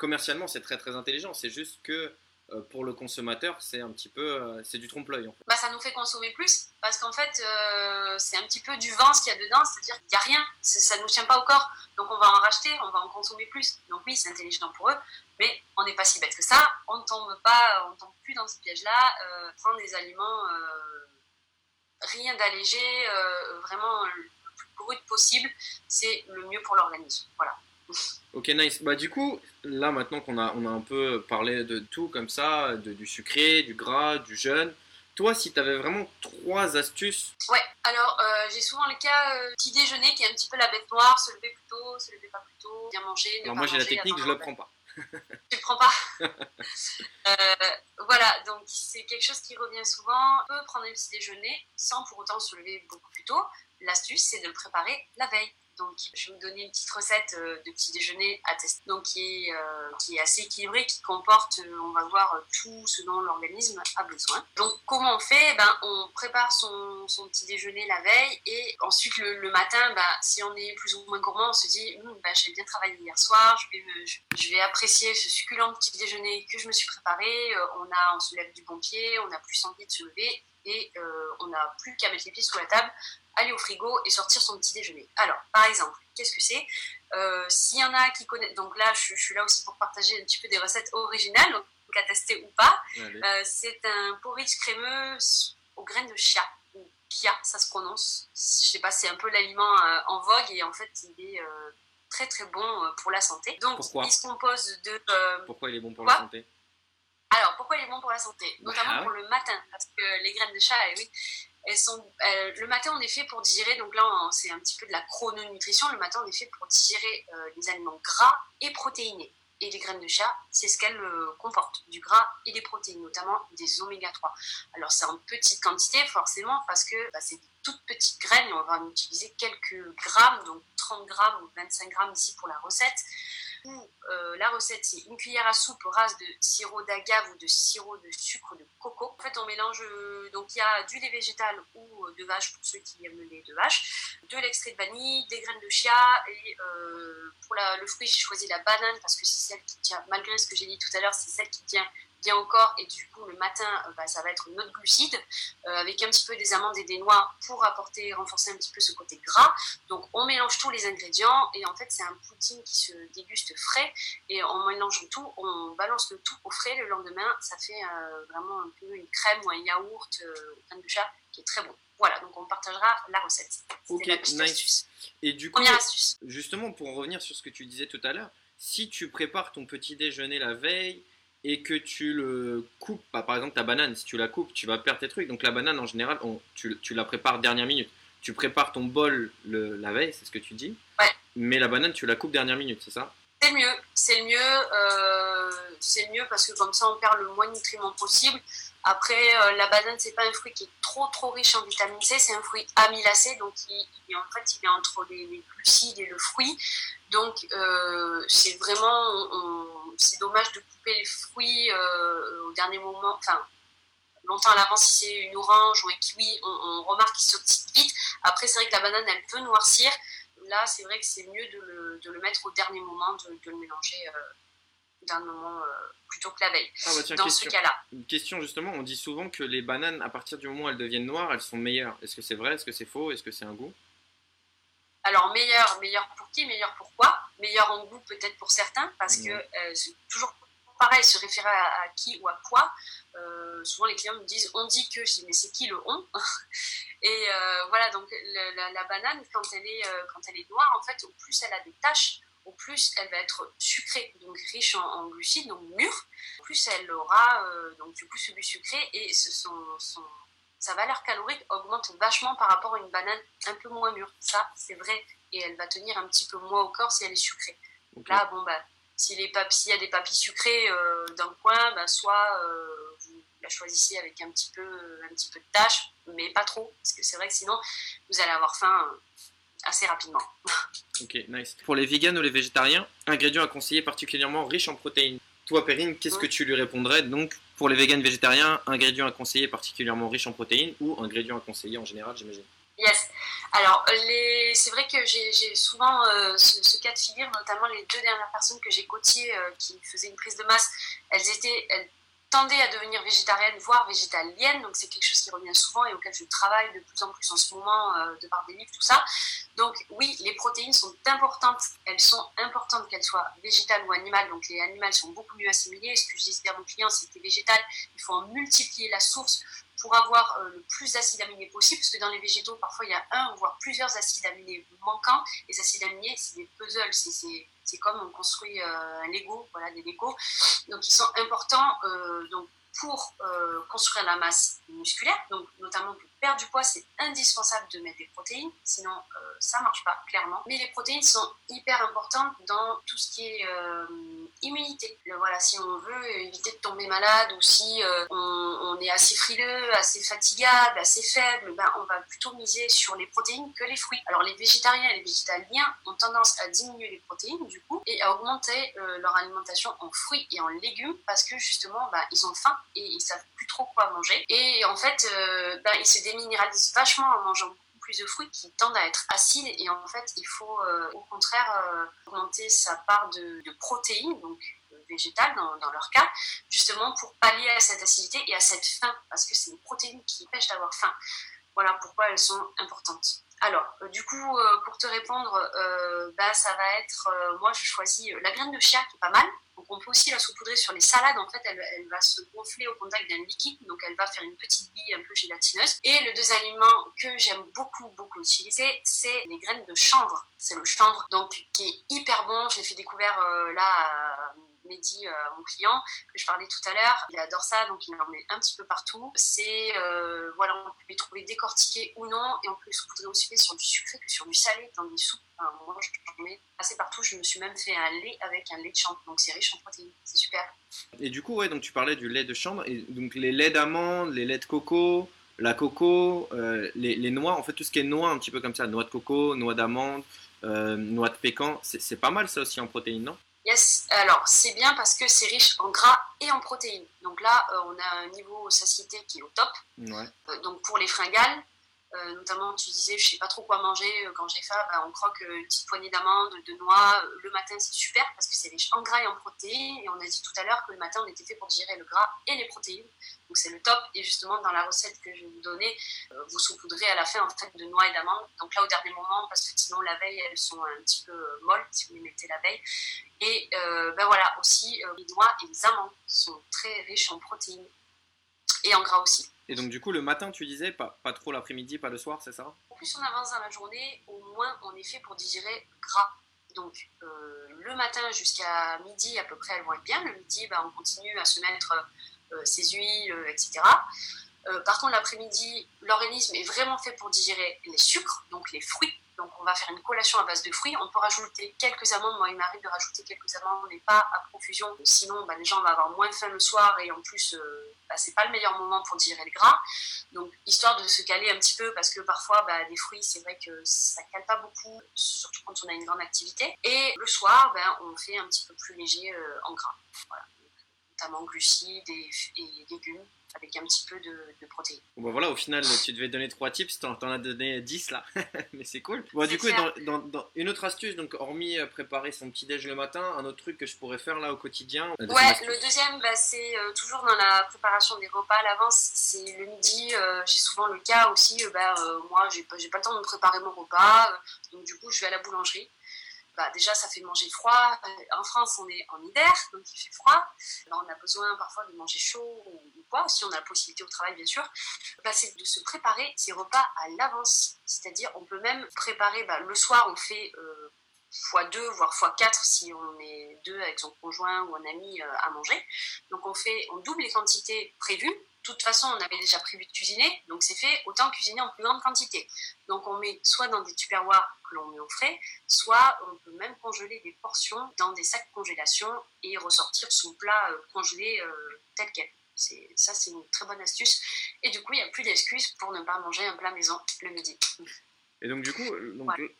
commercialement, c'est très très intelligent. C'est juste que euh, pour le consommateur, c'est un petit peu. euh, c'est du trompe-l'œil bah, ça nous fait consommer plus parce qu'en fait euh, c'est un petit peu du vent ce qu'il y a dedans, c'est-à-dire qu'il n'y a rien, ça ne nous tient pas au corps, donc on va en racheter, on va en consommer plus. Donc oui, c'est intelligent pour eux, mais on n'est pas si bête que ça, on ne tombe pas, on tombe plus dans ce piège-là, prendre des aliments, rien d'allégé, vraiment le plus brut possible, c'est le mieux pour l'organisme. Voilà. Ok, nice. Bah, du coup, là maintenant qu'on a, on a un peu parlé de tout comme ça, de, du sucré, du gras, du jeûne, toi, si tu avais vraiment trois astuces, Ouais, alors euh, j'ai souvent le cas euh, petit déjeuner qui est un petit peu la bête noire, se lever plus tôt, se lever pas plus tôt, bien manger. ne alors pas moi j'ai la technique, je le prends pas. tu le prends pas. Euh, voilà, donc c'est quelque chose qui revient souvent. On peut prendre un petit déjeuner sans pour autant se lever beaucoup plus tôt. L'astuce, c'est de le préparer la veille. Donc, je vais vous donner une petite recette euh, de petit déjeuner à tester, donc qui est, euh, assez équilibrée, qui comporte, euh, on va voir, tout ce dont l'organisme a besoin. Donc, comment on fait? Ben, On prépare son, petit déjeuner la veille et ensuite le, matin, ben, si on est plus ou moins gourmand, on se dit Hum, ben, j'ai bien travaillé hier soir, je vais, apprécier ce succulent petit déjeuner que je me suis préparé. On, a, on se lève du bon pied, on a plus envie de se lever et euh, on n'a plus qu'à mettre les pieds sous la table, aller au frigo et sortir son petit déjeuner. Alors, par exemple, qu'est-ce que c'est? Euh, S'il y en a qui connaissent, donc là, je, je suis là aussi pour partager un petit peu des recettes originales, donc à tester ou pas. Euh, c'est un porridge crémeux aux graines de chia, ou kia, ça se prononce. Je sais pas, c'est un peu l'aliment en vogue et en fait, il est très très bon pour la santé. Donc, Pourquoi? il se compose de. Pourquoi il est bon pour la santé? Alors, pourquoi il est bon pour la santé? Notamment pour le matin, parce que les graines de chat, eh oui, elles sont, euh, le matin, on est fait pour digérer, donc là, c'est un petit peu de la chrononutrition. Le matin, on est fait pour digérer euh, les aliments gras et protéinés. Et les graines de chat, c'est ce qu'elles euh, comportent, du gras et des protéines, notamment des oméga 3. Alors, c'est en petite quantité, forcément, parce que bah, c'est des toutes petites graines, et on va en utiliser quelques grammes, donc 30 grammes ou 25 grammes ici pour la recette. Euh, la recette, c'est une cuillère à soupe rase de sirop d'agave ou de sirop de sucre de coco. En fait, on mélange, euh, donc il y a du lait végétal ou euh, de vache pour ceux qui aiment le lait de vache, de l'extrait de vanille, des graines de chia et pour le fruit, j'ai choisi la banane parce que c'est celle qui tient, malgré ce que j'ai dit tout à l'heure, c'est celle qui tient bien corps et du coup le matin euh, bah, ça va être notre glucide euh, avec un petit peu des amandes et des noix pour apporter renforcer un petit peu ce côté gras. Donc on mélange tous les ingrédients et en fait c'est un pudding qui se déguste frais et en mélangeant tout on balance le tout au frais. Le lendemain ça fait euh, vraiment un peu une crème ou un yaourt au pain de chat qui est très bon. Voilà donc on partagera la recette. Ok, la nice. astuce. Et du coup, astuce. justement, pour en revenir sur ce que tu disais tout à l'heure, si tu prépares ton petit déjeuner la veille et que tu le coupes, bah, par exemple ta banane, si tu la coupes, tu vas perdre tes trucs. Donc la banane, en général, on- tu, tu la prépares dernière minute. Tu prépares ton bol le- la veille, c'est ce que tu dis. Ouais. Mais la banane, tu la coupes dernière minute, c'est ça? C'est le mieux, c'est le mieux, euh, c'est le mieux parce que comme ça on perd le moins de nutriments possible. Après, euh, la banane c'est pas un fruit qui est trop trop riche en vitamine C, c'est un fruit amylacé, donc il, il en fait il est entre les, les glucides et le fruit. Donc euh, c'est vraiment, on- on- c'est dommage de couper les fruits euh, au dernier moment, enfin longtemps à l'avance si c'est une orange ou un kiwi, on, on remarque qu'il s'oxyde vite. Après c'est vrai que la banane elle peut noircir. Là, c'est vrai que c'est mieux de le, de le mettre au dernier moment, de, de le mélanger euh, d'un moment euh, plutôt que la veille. Ah bah tiens, Dans question. ce cas-là. Une question justement, on dit souvent que les bananes, à partir du moment où elles deviennent noires, elles sont meilleures. Est-ce que c'est vrai? Est-ce que c'est faux? Est-ce que c'est un goût? Alors, meilleur, meilleur pour qui Meilleur pour quoi? Meilleur en goût peut-être pour certains, parce que Ouais. euh, c'est toujours pareil, se référer à, à qui ou à quoi. Euh, souvent, les clients me disent on dit que, je dis mais c'est qui le on? Et euh, voilà, donc la, la banane, quand elle, est, quand elle est noire, en fait, au plus elle a des taches, au plus elle va être sucrée, donc riche en, en glucides, donc mûre, au plus elle aura donc du coup ce goût sucré et ce- son, son- sa valeur calorique augmente vachement par rapport à une banane un peu moins mûre. Ça, c'est vrai. Et elle va tenir un petit peu moins au corps si elle est sucrée. Ok. Là, bon, bah, si s'il y a des papilles sucrées euh, dans le coin, bah, soit euh, vous la choisissez avec un petit peu, un petit peu de tâche, mais pas trop, parce que c'est vrai que sinon vous allez avoir faim euh, assez rapidement. Ok, nice. Pour les vegans ou les végétariens, ingrédients à conseiller particulièrement riches en protéines. Toi, Perrine, qu'est-ce que tu lui répondrais Donc, pour les vegans végétariens, ingrédients à conseiller particulièrement riches en protéines ou ingrédients à conseiller en général, j'imagine. Yes. Alors, c'est vrai que j'ai souvent euh, ce, cas de figure, notamment les deux dernières personnes que j'ai coachées euh, qui faisaient une prise de masse, elles étaient, tendaient à devenir végétariennes, voire végétaliennes, donc c'est quelque chose qui revient souvent et auquel je travaille de plus en plus en ce moment, euh, de par des livres, tout ça. Donc oui, les protéines sont importantes, elles sont importantes qu'elles soient végétales ou animales, donc les animales sont beaucoup mieux assimilées. Ce que je dis à mon client, c'est que les végétales, il faut en multiplier la source pour avoir euh, le plus d'acides aminés possible, parce que dans les végétaux, parfois il y a un, voire plusieurs acides aminés manquants. Les acides aminés, c'est des puzzles, c'est- comme on construit euh, un Lego, voilà, des Lego. Donc ils sont importants euh, donc, pour construire la masse musculaire, donc notamment pour perdre du poids, c'est indispensable de mettre des protéines, sinon euh, ça marche pas, clairement. Mais les protéines sont hyper importantes dans tout ce qui est euh, immunité. Voilà, si on veut éviter de tomber malade ou si euh, on, est assez frileux, assez fatigable, assez faible, ben, on va plutôt miser sur les protéines que les fruits. Alors les végétariens et les végétaliens ont tendance à diminuer les protéines du coup et à augmenter leur alimentation en fruits et en légumes parce que justement ben, ils ont faim et ils savent plus trop quoi manger et en fait ben, ils se déminéralisent vachement en mangeant beaucoup plus de fruits qui tendent à être acides et en fait il faut euh, au contraire euh, augmenter sa part de, protéines donc euh, végétales dans, dans leur cas justement pour pallier à cette acidité et à cette faim parce que c'est les protéines qui empêchent d'avoir faim voilà pourquoi elles sont importantes alors, du coup, pour te répondre, bah, ça va être, moi je choisis la graine de chia qui est pas mal. Donc on peut aussi la saupoudrer sur les salades. En fait, elle, va se gonfler au contact d'un liquide, donc elle va faire une petite bille un peu gélatineuse. Et le deuxième aliment que j'aime beaucoup, beaucoup utiliser, c'est les graines de chanvre. C'est le chanvre, donc qui est hyper bon. Je l'ai fait découvert euh, là Mehdi, euh, mon client, que je parlais tout à l'heure. Il adore ça, donc il en met un petit peu partout. C'est, euh, voilà, on peut les trouver décortiqués ou non, et on peut les saupoudrer aussi sur du sucré que sur du salé, dans des soupes. Enfin, moi, je mets assez partout. Je me suis même fait un lait avec un lait de chanvre, donc c'est riche en protéines. C'est super. Et du coup, ouais, donc tu parlais du lait de chambre, et donc les laits d'amande, les laits de coco, la coco, euh, les, noix, en fait tout ce qui est noix, un petit peu comme ça, noix de coco, noix d'amande, euh, noix de pécan, c'est pas mal ça aussi en protéines, non? Yes, alors c'est bien parce que c'est riche en gras et en protéines. Donc là, euh, on a un niveau satiété qui est au top. Ouais. Euh, donc pour les fringales, euh, notamment tu disais je sais pas trop quoi manger euh, quand j'ai faim, ben, on croque euh, une petite poignée d'amandes, de noix. Le matin c'est super parce que c'est riche en gras et en protéines. Et on a dit tout à l'heure que le matin on était fait pour digérer le gras et les protéines. Donc c'est le top. Et justement dans la recette que je vais vous donner, vous saupoudrez à la fin en fait de noix et d'amandes. Donc là au dernier moment parce que sinon la veille elles sont un petit peu molles si vous les mettez la veille. Et ben voilà aussi les noix et les amandes sont très riches en protéines et en gras aussi. Et donc du coup le matin tu disais, pas, pas trop l'après-midi, pas le soir, c'est ça? Plus on avance dans la journée, au moins on est fait pour digérer gras. Donc euh, le matin jusqu'à midi à peu près elles vont être bien. Le midi, bah, on continue à se mettre euh, ses huiles, euh, etc. Par contre l'après-midi, l'organisme est vraiment fait pour digérer les sucres, donc les fruits. Donc on va faire une collation à base de fruits. On peut rajouter quelques amandes. Moi il m'arrive de rajouter quelques amandes, mais pas à profusion. Sinon bah, les gens vont avoir moins faim le soir et en plus euh, bah, c'est pas le meilleur moment pour digérer le gras. Donc, histoire de se caler un petit peu, parce que parfois, bah, des fruits, c'est vrai que ça cale pas beaucoup, surtout quand on a une grande activité. Et le soir, ben, on fait un petit peu plus léger euh, en gras. Voilà. Notamment glucides et légumes, avec un petit peu de, de protéines. Bon bah voilà, au final tu devais donner 3 tips, t'en t'en as donné 10 là, mais c'est cool. Bon du coup, clair. dans, dans- dans- une autre astuce, donc hormis euh, préparer son petit déj le matin, un autre truc que je pourrais faire là au quotidien. Ouais, le deuxième, bah, c'est euh, toujours dans la préparation des repas à l'avance. C'est le midi, euh, j'ai souvent le cas aussi, euh, bah, euh, moi, j'ai pas, j'ai pas le temps de me préparer mon repas, euh, donc du coup, je vais à la boulangerie. Bah, déjà, ça fait manger froid. Euh, En France, on est en hiver, donc il fait froid. On a besoin parfois de manger chaud ou, quoi, si on a la possibilité au travail, bien sûr. Bah, c'est de se préparer ses repas à l'avance. C'est-à-dire, on peut même préparer, bah, le soir, on fait euh, x2, voire x4 si on est deux avec son conjoint ou un ami euh, à manger. Donc, on, fait, on double les quantités prévues toute façon, on avait déjà prévu de cuisiner, donc c'est fait, autant cuisiner en plus grande quantité. Donc on met soit dans des tupperwares que l'on met au frais, soit on peut même congeler des portions dans des sacs congélation et ressortir son plat euh, congelé euh, tel quel. C'est- Ça, c'est une très bonne astuce. Et du coup, il n'y a plus d'excuses pour ne pas manger un plat maison le midi. Et donc du coup, euh,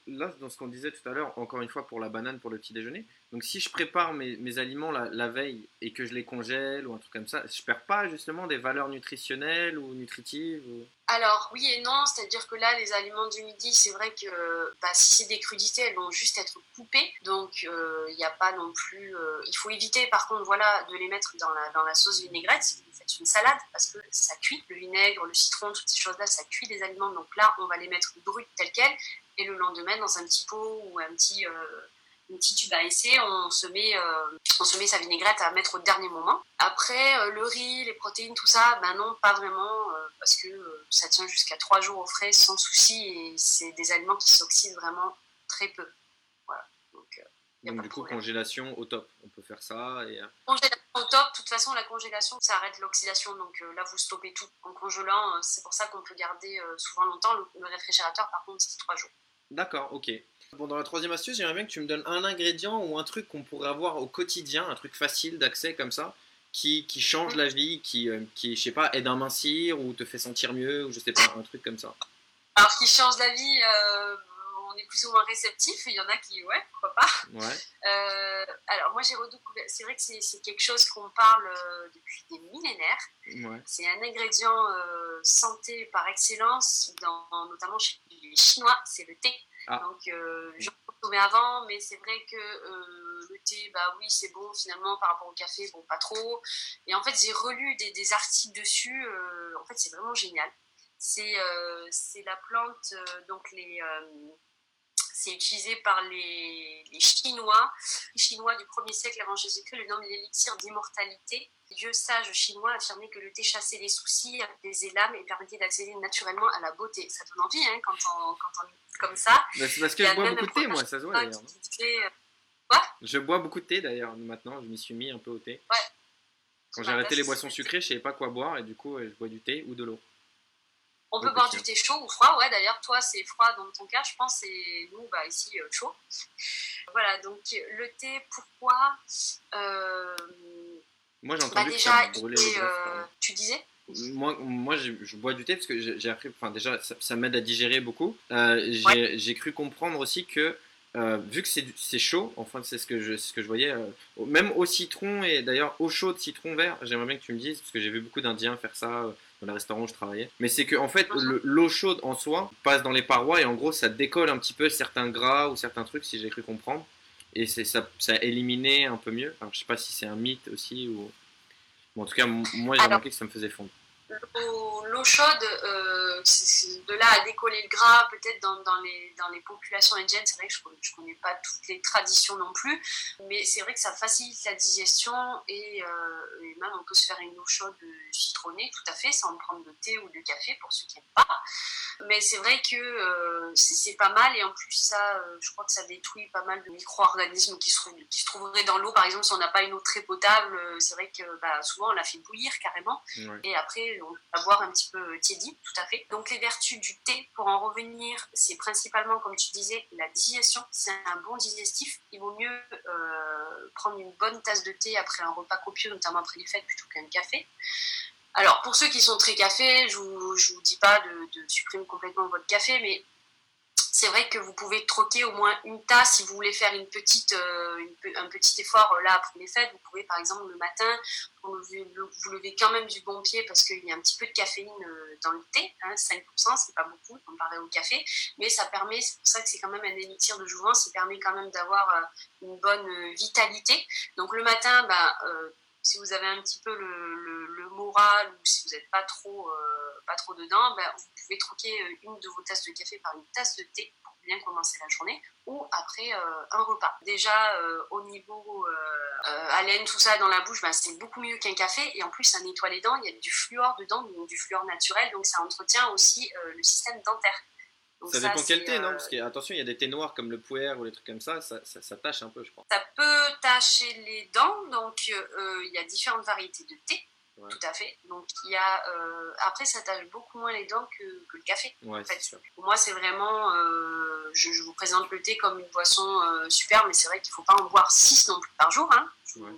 là, dans ce qu'on disait tout à l'heure, encore une fois pour la banane pour le petit déjeuner, donc si je prépare mes, aliments la, veille et que je les congèle ou un truc comme ça, je perds pas justement des valeurs nutritionnelles ou nutritives. Alors oui et non, c'est-à-dire que là, les aliments du midi, c'est vrai que bah, si c'est des crudités, elles vont juste être coupées, donc euh, il n'y a pas non plus. euh, il faut éviter, par contre, voilà, de les mettre dans la, sauce vinaigrette. Si vous faites une salade, parce que ça cuit, le vinaigre, le citron, toutes ces choses-là, ça cuit les aliments. Donc là, on va les mettre brutes telles quelles, et le lendemain dans un petit pot ou un petit. euh, un petit tube à essai, on se met, euh, on se met sa vinaigrette à mettre au dernier moment. Après, euh, le riz, les protéines, tout ça, ben non, pas vraiment, euh, parce que ça tient jusqu'à 3 jours au frais sans souci, et c'est des aliments qui s'oxydent vraiment très peu. Voilà. Donc, Donc du coup, congélation au top, on peut faire ça. Et, Congélation au top, de toute façon, la congélation, ça arrête l'oxydation, donc euh, là, vous stoppez tout. En congelant, euh, c'est pour ça qu'on peut garder euh, souvent longtemps. Le, le réfrigérateur, par contre, c'est 3 jours. D'accord, ok. Bon, dans la troisième astuce, j'aimerais bien que tu me donnes un ingrédient ou un truc qu'on pourrait avoir au quotidien, un truc facile d'accès comme ça, qui, qui change la vie, qui, euh, qui, je sais pas, aide à mincir ou te fait sentir mieux, ou je sais pas, un truc comme ça. Alors, qui change la vie, euh, on est plus ou moins réceptif, il y en a qui, ouais, pourquoi pas. Ouais. Euh, alors moi j'ai redécouvert, c'est vrai que c'est quelque chose qu'on parle euh, depuis des millénaires. Ouais. C'est un ingrédient santé par excellence, dans, notamment chez les Chinois, c'est le thé. Ah. Donc euh, j'en consommais avant, mais c'est vrai que euh, le thé, bah oui c'est bon finalement par rapport au café, bon pas trop. Et en fait j'ai relu des, des articles dessus, euh, en fait c'est vraiment génial. C'est euh, la plante, donc les... c'est utilisé par les, les Chinois. Les Chinois du 1er siècle avant Jésus-Christ le nomment l'élixir d'immortalité. Les dieux sages chinois affirmaient que le thé chassait les soucis, apaisait l'âme et permettait d'accéder naturellement à la beauté. Ça donne envie hein, quand, on, quand on est comme ça. Bah, c'est parce que je bois beaucoup de thé, moi, ça se voit d'ailleurs. euh, Je bois beaucoup de thé d'ailleurs maintenant, je m'y suis mis un peu au thé. Ouais. Quand j'ai arrêté les boissons sucrées, je savais pas quoi boire et du coup euh, je bois du thé ou de l'eau. On peut boire du thé chaud ou froid, ouais d'ailleurs toi c'est froid dans ton cas je pense et nous bah ici euh, chaud. Voilà donc le thé pourquoi euh, Moi j'ai bah entendu que déjà ça brûlait greffes, euh, tu disais? Moi, moi je, je bois du thé parce que j'ai appris, enfin déjà ça, ça m'aide à digérer beaucoup. Euh, j'ai Ouais. cru comprendre aussi que euh, vu que c'est chaud, enfin c'est ce que je, ce que je voyais, euh, même au citron et d'ailleurs au chaud de citron vert, j'aimerais bien que tu me dises parce que j'ai vu beaucoup d'Indiens faire ça dans les restaurants où je travaillais. Mais c'est que en fait le- l'eau chaude en soi passe dans les parois et en gros ça décolle un petit peu certains gras ou certains trucs si j'ai cru comprendre. Et c'est ça, ça a éliminé un peu mieux. Alors, je sais pas si c'est un mythe aussi ou. Bon, en tout cas, moi j'ai remarqué que ça me faisait fondre. L'eau chaude, euh, de là à décoller le gras, peut-être dans, dans les, dans les populations indiennes, c'est vrai que je ne connais pas toutes les traditions non plus, mais c'est vrai que ça facilite la digestion et, euh, et même on peut se faire une eau chaude citronnée, tout à fait, sans prendre de thé ou de café pour ceux qui n'aiment pas. Mais c'est vrai que euh, c'est pas mal et en plus ça, euh, je crois que ça détruit pas mal de micro-organismes qui qui se trouveraient dans l'eau. Par exemple, si on n'a pas une eau très potable, c'est vrai que bah, souvent on la fait bouillir carrément et après on va boire un petit peu tiédi, tout à fait. Donc les vertus du thé, pour en revenir, c'est principalement, comme tu disais, la digestion. C'est un bon digestif. Il vaut mieux euh, prendre une bonne tasse de thé après un repas copieux, notamment après les fêtes, plutôt qu'un café. Alors pour ceux qui sont très café, je vous, vous dis pas de supprimer complètement votre café, mais c'est vrai que vous pouvez troquer au moins une tasse si vous voulez faire une petite, euh, un petit effort euh, là après les fêtes. Vous pouvez par exemple le matin vous levez quand même du bon pied parce qu'il y a un petit peu de caféine euh, dans le thé, hein, 5%, c'est pas beaucoup comparé au café, mais ça permet, c'est pour ça que c'est quand même un élixir de jouvence, ça permet quand même d'avoir une bonne vitalité. Donc le matin, euh, si vous avez un petit peu le, moral ou si vous n'êtes pas trop, pas trop dedans, ben, vous pouvez troquer euh, une de vos tasses de café par une tasse de thé pour bien commencer la journée ou après euh, un repas. Déjà euh, au niveau euh, haleine, tout ça dans la bouche, ben, c'est beaucoup mieux qu'un café et en plus ça nettoie les dents, il y a du fluor dedans, donc du fluor naturel, donc ça entretient aussi le système dentaire. Donc Ça dépend quel thé, non? Parce que, attention, il y a des thés noirs comme le puer ou les trucs comme ça, ça, ça, ça tâche un peu, je crois. Ça peut tacher les dents, donc il y a différentes variétés de thé. Ouais. tout à fait. Donc il y a euh, après ça tâche beaucoup moins les dents que, que le café. Ouais, En fait, c'est sûr. pour moi, c'est vraiment. euh, je, je vous présente le thé comme une boisson euh, super, mais c'est vrai qu'il ne faut pas en boire 6 non plus par jour. Hein. Ouais.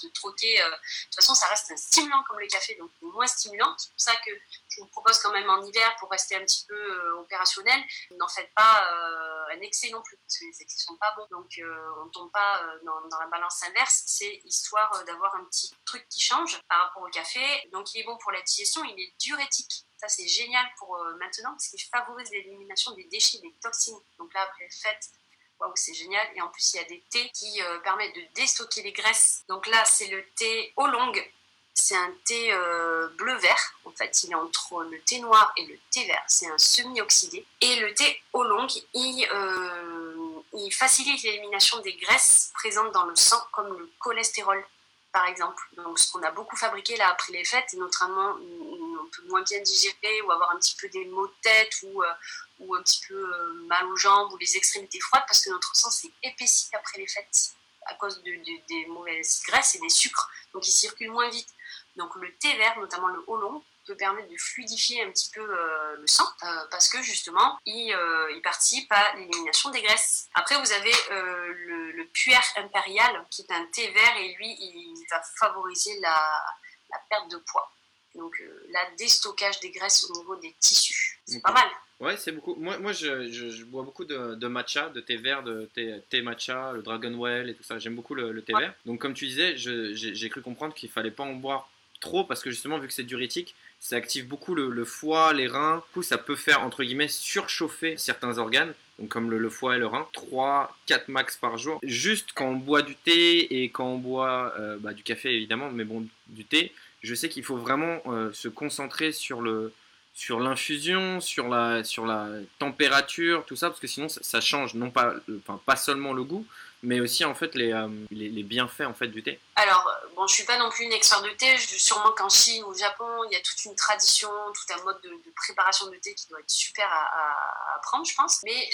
De troquer. euh, de toute façon, ça reste un stimulant comme le café, donc moins stimulant. C'est pour ça que je vous propose quand même en hiver, pour rester un petit peu euh, opérationnel, n'en faites pas euh, un excès non plus, parce que les excès sont pas bons. Donc on ne tombe pas dans, la balance inverse. C'est histoire d'avoir un petit truc qui change par rapport au café. Donc il est bon pour la digestion, il est diurétique. Ça, c'est génial pour maintenant parce qu'il favorise l'élimination des déchets, des toxines. Donc là, après fête, waouh, c'est génial. Et en plus, il y a des thés qui euh, permettent de déstocker les graisses. Donc là, c'est le thé oolong. C'est un thé euh, bleu-vert. En fait, il est entre le thé noir et le thé vert. C'est un semi-oxydé. Et le thé oolong, il, euh, il facilite l'élimination des graisses présentes dans le sang, comme le cholestérol par exemple. Donc, ce qu'on a beaucoup fabriqué là après les fêtes, et notamment on moins bien digérer ou avoir un petit peu des maux de tête ou, euh, ou un petit peu euh, mal aux jambes ou les extrémités froides parce que notre sang s'est épaissi après les fêtes à cause de, de- des mauvaises graisses et des sucres, donc il circule moins vite. Donc le thé vert, notamment le holon, peut permettre de fluidifier un petit peu euh, le sang parce que justement il, participe à l'élimination des graisses. Après vous avez le, le puer impérial qui est un thé vert et lui il va favoriser la perte de poids. Donc euh, la déstockage des graisses au niveau des tissus. C'est pas mal. Ouais, c'est beaucoup. Moi, moi je, je- je bois beaucoup de, de matcha, de thé vert, de thé, thé matcha, le Dragon Well et tout ça. J'aime beaucoup le, le thé Ouais. vert. Donc, comme tu disais, j'ai j'ai cru comprendre qu'il fallait pas en boire trop parce que justement, vu que c'est diurétique, ça active beaucoup le, le foie, les reins. Du coup, ça peut faire, entre guillemets, surchauffer certains organes. Donc, comme le, le foie et le rein. 3, 4 max par jour. Juste quand on boit du thé et quand on boit euh, bah, du café, évidemment, mais bon, du thé, je sais qu'il faut vraiment euh, se concentrer sur le sur l'infusion, sur la, sur la température, tout ça, parce que sinon ça, change non pas, le- enfin, pas seulement le goût, mais aussi en fait les, euh, les, les bienfaits en fait du thé. Alors, euh, bon, je suis pas non plus une experte de thé. Sûrement qu'en Chine ou au Japon, il y a toute une tradition, tout un mode de, préparation de thé qui doit être super à, à- apprendre, je pense. Mais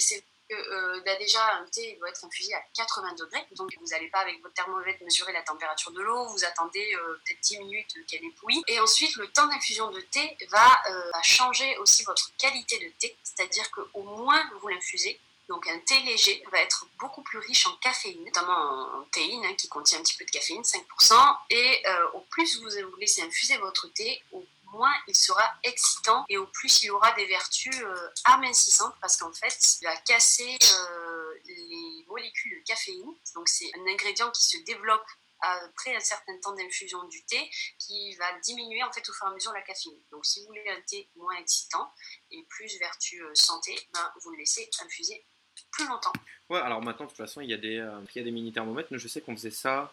que euh, bah, déjà, un thé il doit être infusé à 80 degrés. Donc, vous n'allez pas avec votre thermomètre mesurer la température de l'eau. Vous attendez euh, peut-être 10 minutes qu'elle ébouille. Et ensuite, le temps d'infusion de thé va, euh, changer aussi votre qualité de thé. C'est-à-dire qu'au moins vous l'infusez, donc un thé léger va être beaucoup plus riche en caféine, notamment en théine hein, qui contient un petit peu de caféine, 5%. Et euh, au plus vous vous laissez infuser votre thé, au moins il sera excitant et au plus il aura des vertus euh, amincissantes parce qu'en fait il va casser euh, les molécules de caféine. Donc c'est un ingrédient qui se développe après un certain temps d'infusion du thé qui va diminuer en fait au fur et à mesure la caféine. Donc si vous voulez un thé moins excitant et plus vertu euh, santé, ben, vous le laissez infuser plus longtemps. Ouais, alors maintenant de toute façon il y a des, euh, il y a des mini thermomètres. Nous je sais qu'on faisait ça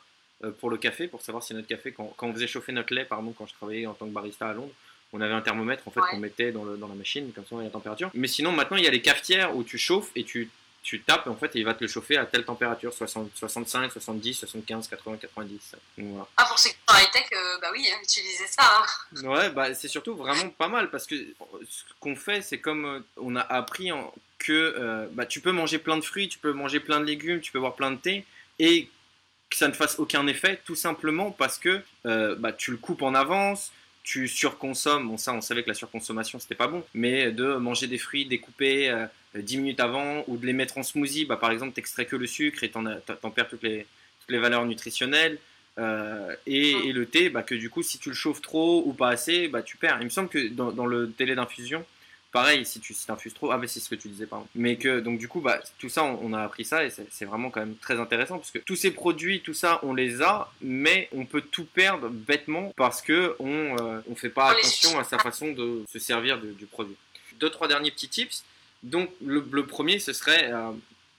pour le café, pour savoir si notre café, quand, quand on faisait chauffer notre lait, pardon, quand je travaillais en tant que barista à Londres, on avait un thermomètre en fait Ouais. qu'on mettait dans, le, dans la machine, comme ça on avait la température. Mais sinon maintenant il y a les cafetières où tu chauffes et tu tu tapes et en fait il va te le chauffer à telle température 60, 65, 70, 75, 80, 90. Donc, voilà. Ah, pour ceux qui sont high tech, euh, bah oui, hein, utilisez ça. hein. Ouais, bah, c'est surtout vraiment pas mal parce que ce qu'on fait, c'est comme euh, on a appris en- que euh, bah, tu peux manger plein de fruits, tu peux manger plein de légumes, tu peux boire plein de thé et que ça ne fasse aucun effet tout simplement parce que euh, bah, tu le coupes en avance. Tu surconsommes, bon ça on savait que la surconsommation c'était pas bon, mais de manger des fruits découpés euh, 10 minutes avant ou de les mettre en smoothie, bah, par exemple t'extrais que le sucre et t'en, t'en perds toutes les, toutes les valeurs nutritionnelles. Euh, et, et le thé, bah, que du coup, si tu le chauffes trop ou pas assez, bah, tu perds. Il me semble que dans, dans le délai d'infusion, pareil, si tu si infuses trop, ah, bah, c'est ce que tu disais, pardon. Mais que, donc, du coup, bah, tout ça, on, on a appris ça et c'est vraiment quand même très intéressant parce que tous ces produits, tout ça, on les a, mais on peut tout perdre bêtement parce que on, euh, on fait pas attention à sa façon de se servir de- du produit. Deux, trois derniers petits tips. Donc, le, le premier, ce serait, euh,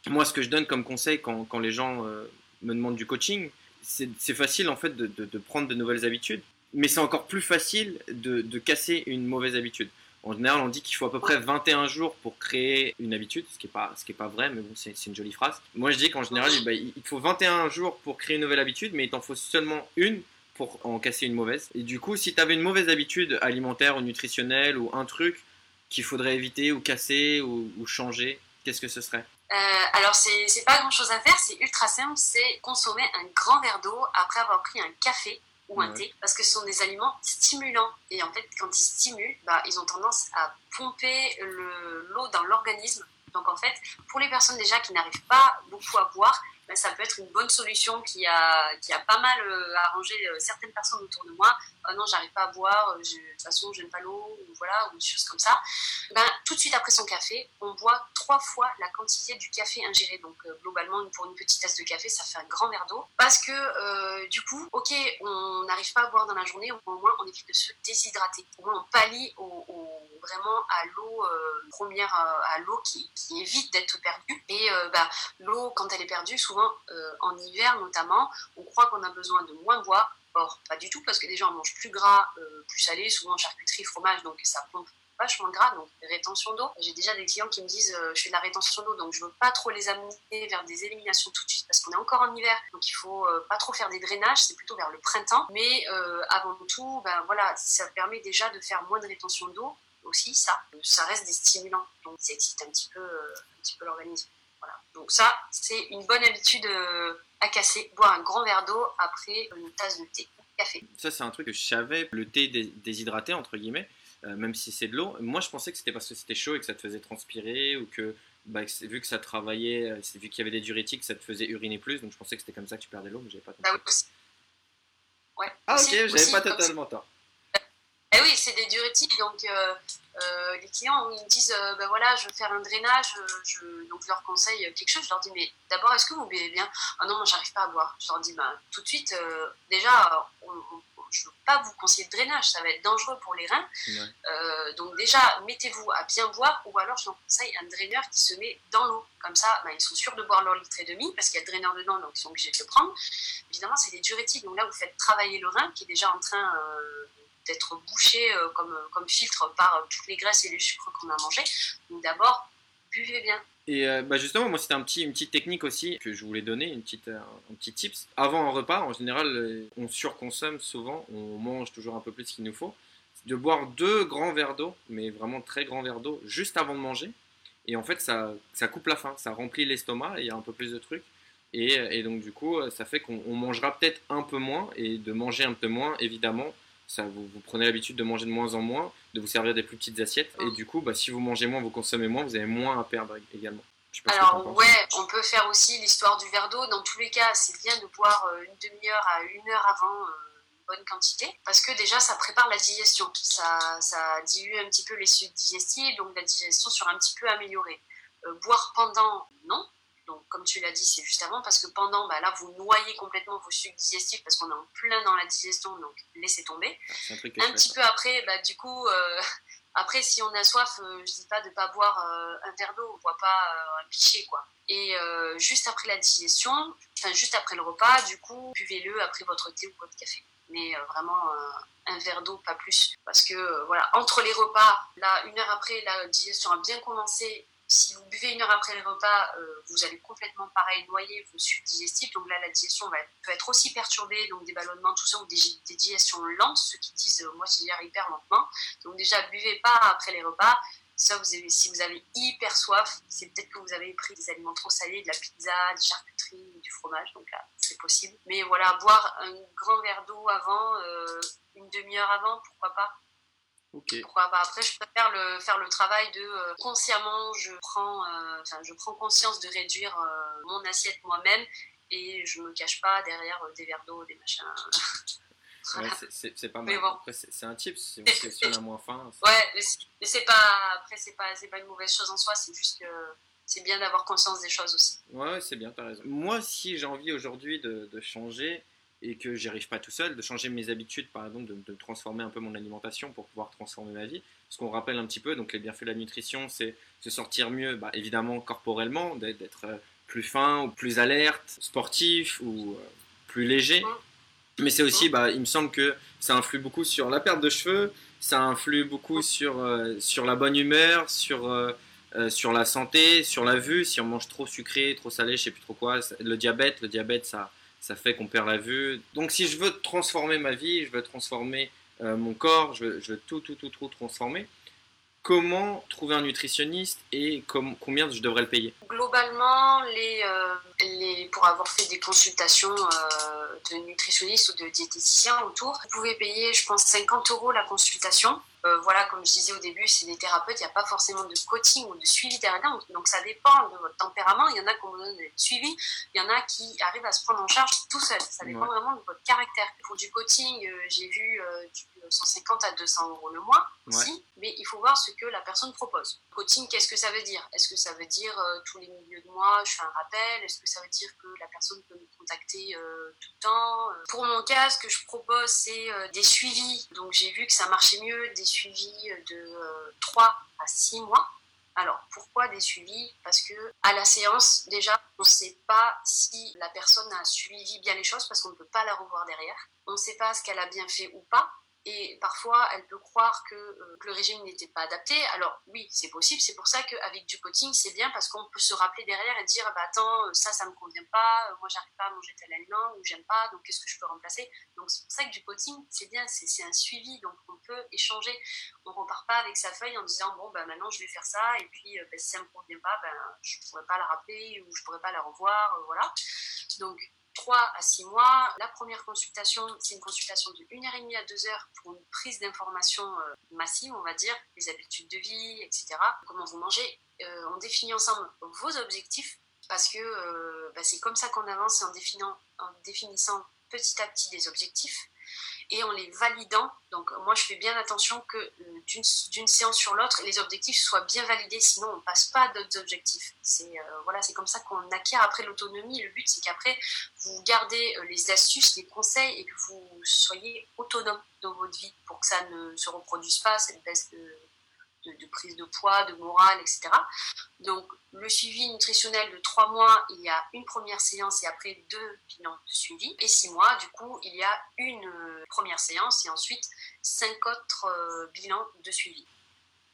moi, ce que je donne comme conseil quand, quand les gens euh, me demandent du coaching, c'est c'est facile en fait de, de- de prendre de nouvelles habitudes, mais c'est encore plus facile de, de casser une mauvaise habitude. En général, on dit qu'il faut à peu près 21 jours pour créer une habitude, ce qui n'est pas, est pas vrai, mais bon, c'est une jolie phrase. Moi, je dis qu'en général, bah, il te faut 21 jours pour créer une nouvelle habitude, mais il t'en faut seulement une pour en casser une mauvaise. Et du coup, si tu avais une mauvaise habitude alimentaire ou nutritionnelle ou un truc qu'il faudrait éviter ou casser ou, changer, qu'est-ce que ce serait? Euh, alors, c'est pas grand chose à faire, c'est ultra simple c'est consommer un grand verre d'eau après avoir pris un café ou un Ouais. thé, parce que ce sont des aliments stimulants. Et en fait, quand ils stimulent, bah, ils ont tendance à pomper le- l'eau dans l'organisme. Donc en fait, pour les personnes déjà qui n'arrivent pas beaucoup à boire, ben, ça peut être une bonne solution qui a, qui a pas mal euh, arrangé euh, certaines personnes autour de moi. Ah non, j'arrive pas à boire, de toute façon, j'aime pas l'eau, ou voilà, ou des choses comme ça. Ben, tout de suite après son café, on boit trois fois la quantité du café ingéré. Donc globalement, pour une petite tasse de café, ça fait un grand verre d'eau. Parce que du coup, ok, on n'arrive pas à boire dans la journée, au moins on évite de se déshydrater. Au moins on pallie au- vraiment à l'eau euh, première, euh, à l'eau qui, évite d'être perdue. Et euh, bah, l'eau, quand elle est perdue, souvent en hiver notamment, on croit qu'on a besoin de moins boire. Or, pas du tout, parce que déjà on mange plus gras, plus salé, souvent charcuterie, fromage, donc ça pompe vachement gras, donc rétention d'eau. J'ai déjà des clients qui me disent je fais de la rétention d'eau, donc je veux pas trop les amener vers des éliminations tout de suite parce qu'on est encore en hiver, donc il faut pas trop faire des drainages, c'est plutôt vers le printemps. Mais avant tout, ben voilà, ça permet déjà de faire moins de rétention d'eau aussi, ça. Ça reste des stimulants, donc ça excite un petit peu, euh, un petit peu l'organisme. Voilà. Donc ça, c'est une bonne habitude euh, à casser, boire un grand verre d'eau après une tasse de thé ou de café. Ça, c'est un truc que je savais, le thé dé- déshydraté, entre guillemets, euh, même si c'est de l'eau. Moi, je pensais que c'était parce que c'était chaud et que ça te faisait transpirer, ou que, bah, que vu que ça travaillait, vu qu'il y avait des diurétiques, ça te faisait uriner plus. Donc, je pensais que c'était comme ça que tu perdais l'eau, mais j'avais pas compris. oui, aussi. Ouais. Ah, ok, j'avais pas totalement tort. Eh oui, c'est des diurétiques, donc euh, euh, les clients ils me disent euh, ben voilà, je veux faire un drainage, je, donc je leur conseille quelque chose. Je leur dis mais d'abord est-ce que vous buvez bien? Ah non, moi j'arrive pas à boire. Je leur dis ben tout de suite, déjà, on, on- je veux pas vous conseiller de drainage, ça va être dangereux pour les reins. Ouais. Donc déjà, mettez-vous à bien boire, ou alors je leur conseille un draineur qui se met dans l'eau. Comme ça, ben, ils sont sûrs de boire leur litre et demi parce qu'il y a le draineur dedans, donc ils sont obligés de le prendre. Évidemment, c'est des diurétiques, donc là vous faites travailler le rein qui est déjà en train d'être bouché euh, comme, comme filtre par euh, toutes les graisses et les sucres qu'on a mangés. Donc d'abord, buvez bien. Et euh, bah justement, moi, c'était un petit, une petite technique aussi que je voulais donner, une petite, euh, un petit tips. Avant un repas, en général, euh, on surconsomme souvent, on mange toujours un peu plus qu'il nous faut. De boire deux grands verres d'eau, mais vraiment très grands verres d'eau, juste avant de manger. Et en fait, ça, ça coupe la faim, ça remplit l'estomac, il y a un peu plus de trucs. Et, et donc, du coup, ça fait qu'on on mangera peut-être un peu moins, et de manger un peu moins, évidemment, ça, vous, vous prenez l'habitude de manger de moins en moins, de vous servir des plus petites assiettes. Et du coup, bah, si vous mangez moins, vous consommez moins, vous avez moins à perdre également. Alors ouais, on peut faire aussi l'histoire du verre d'eau. Dans tous les cas, c'est bien de boire euh, une demi-heure à une heure avant euh, une bonne quantité, parce que déjà ça prépare la digestion. Ça, ça dilue un petit peu les sucs digestifs, donc la digestion sera un petit peu améliorée. Euh, boire pendant, non. Donc comme tu l'as dit, c'est juste avant, parce que pendant, bah, là vous noyez complètement vos sucs digestifs, parce qu'on est en plein dans la digestion, donc laissez tomber. C'est un petit peu après, bah, du coup, euh, après, si on a soif, euh, je dis pas de pas boire euh, un verre d'eau, on boit pas euh, un pichet, quoi. Et juste après la digestion, enfin juste après le repas, du coup, buvez-le après votre thé ou votre café. Mais vraiment un verre d'eau, pas plus. Parce que, voilà, entre les repas, là, une heure après, la digestion a bien commencé. Si vous buvez une heure après le repas, euh, vous allez complètement pareil noyer vos sucs digestifs. Donc là, la digestion va, peut être aussi perturbée, donc des ballonnements, tout ça, ou des, digestions lentes, ceux qui disent euh, moi j'y gère hyper lentement. Donc déjà, buvez pas après les repas. Ça, si vous avez hyper soif, c'est peut-être que vous avez pris des aliments trop salés, de la pizza, des charcuteries, du fromage. Donc là, c'est possible. Mais voilà, boire un grand verre d'eau avant, euh, une demi-heure avant, pourquoi pas. Pourquoi pas Après, je préfère le, faire le travail de euh, consciemment, je prends, euh, je prends conscience de réduire euh, mon assiette moi-même et je me cache pas derrière euh, des verres d'eau, des machins. Voilà. Ouais, c'est- pas mal. bon. Après, c'est un tip. si on a moins faim, Ouais, mais c'est- pas, après, c'est pas, pas une mauvaise chose en soi, c'est juste que c'est bien d'avoir conscience des choses aussi. Ouais, ouais, c'est bien, t'as raison. Moi, si j'ai envie aujourd'hui de, de changer et que j'y arrive pas tout seul, de changer mes habitudes, par exemple, de, de transformer un peu mon alimentation pour pouvoir transformer ma vie, ce qu'on rappelle un petit peu, donc les bienfaits de la nutrition, c'est se sortir mieux, bah, évidemment, corporellement, d'être euh, plus fin ou plus alerte, sportif ou euh, plus léger. Mais c'est aussi, bah, il me semble que ça influe beaucoup sur la perte de cheveux, ça influe beaucoup sur, euh, sur la bonne humeur, sur, euh, euh, sur la santé, sur la vue. Si on mange trop sucré, trop salé, je sais plus trop quoi, le diabète, le diabète, ça, ça fait qu'on perd la vue. Donc si je veux transformer ma vie, je veux transformer euh, mon corps, je je veux tout, tout, tout, tout transformer. Comment trouver un nutritionniste et com- combien je devrais le payer? Globalement, les, euh, les, pour avoir fait des consultations, euh, de nutritionniste ou de diététicien autour. Vous pouvez payer, je pense, 50 euros la consultation. Euh, voilà, comme je disais au début, c'est des thérapeutes, il n'y a pas forcément de coaching ou de suivi derrière. Donc, donc ça dépend de votre tempérament. Il y en a qui ont besoin d'être suivis, il y en a qui arrivent à se prendre en charge tout seul. Ça dépend Ouais. vraiment de votre caractère. Pour du coaching, euh, j'ai vu euh, du 150 à 200 euros le mois aussi, mais il faut voir ce que la personne propose. Coaching, qu'est-ce que ça veut dire? Est-ce que ça veut dire euh, tous les milieux de mois, je fais un rappel? Est-ce que ça veut dire que la personne peut me contacter euh, tout le temps? Pour mon cas, ce que je propose, c'est euh, des suivis. Donc j'ai vu que ça marchait mieux, des suivis de euh, 3 à 6 mois. Alors, pourquoi des suivis? Parce que à la séance, déjà, on ne sait pas si la personne a suivi bien les choses parce qu'on ne peut pas la revoir derrière. On ne sait pas ce qu'elle a bien fait ou pas. Et parfois, elle peut croire que, euh, que le régime n'était pas adapté. Alors oui, c'est possible. C'est pour ça qu'avec du coaching, c'est bien parce qu'on peut se rappeler derrière et dire, ah bah attends, euh, ça, ça me convient pas. euh, Moi, j'arrive pas à manger tel aliment ou j'aime pas. Donc, qu'est-ce que je peux remplacer? Donc, c'est pour ça que du coaching, c'est bien. C'est un suivi. Donc, on peut échanger. On repart pas avec sa feuille en disant, bon, bah maintenant, je vais faire ça. Et puis, bah, si ça me convient pas, ben, je pourrais pas la rappeler ou je pourrais pas la revoir. voilà. Donc, 3 à 6 mois. La première consultation, c'est une consultation de 1h30 à 2 heures pour une prise d'informations euh, massive, on va dire, les habitudes de vie, etc. Comment vous mangez. Euh, on définit ensemble vos objectifs parce que euh, bah, c'est comme ça qu'on avance, en, en définissant petit à petit des objectifs et en les validant. Donc moi je fais bien attention que euh, d'une séance sur l'autre, les objectifs soient bien validés, sinon on passe pas à d'autres objectifs. C'est euh, voilà, c'est comme ça qu'on acquiert après l'autonomie. Le but c'est qu'après vous gardez euh, les astuces, les conseils et que vous soyez autonome dans votre vie pour que ça ne se reproduise pas cette baisse de, de, de prise de poids, de morale, etc. Donc le suivi nutritionnel de trois mois, il y a une première séance et après deux bilans de suivi. Et six mois, du coup, il y a une euh, première séance et ensuite cinq autres euh, bilans de suivi.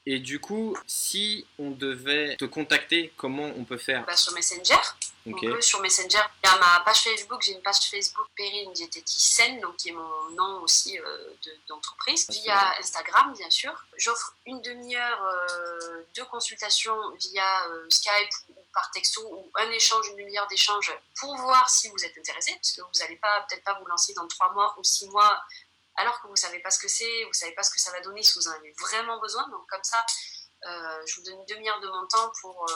Et du coup, si on devait te contacter, comment on peut faire? Bah, sur Messenger, Ok. on peut sur Messenger, il y a ma page Facebook, j'ai une page Facebook Perrine Diététicienne, donc qui est mon nom aussi euh, de- d'entreprise. Via Instagram, bien sûr. J'offre une demi-heure euh, de consultation via euh, Skype ou par texto ou un échange, une demi-heure d'échange pour voir si vous êtes intéressé, parce que vous n'allez pas peut-être pas vous lancer dans trois mois ou six mois alors que vous savez pas ce que c'est, vous savez pas ce que ça va donner si vous en avez vraiment besoin. Donc comme ça, euh, je vous donne une demi-heure de mon temps pour euh,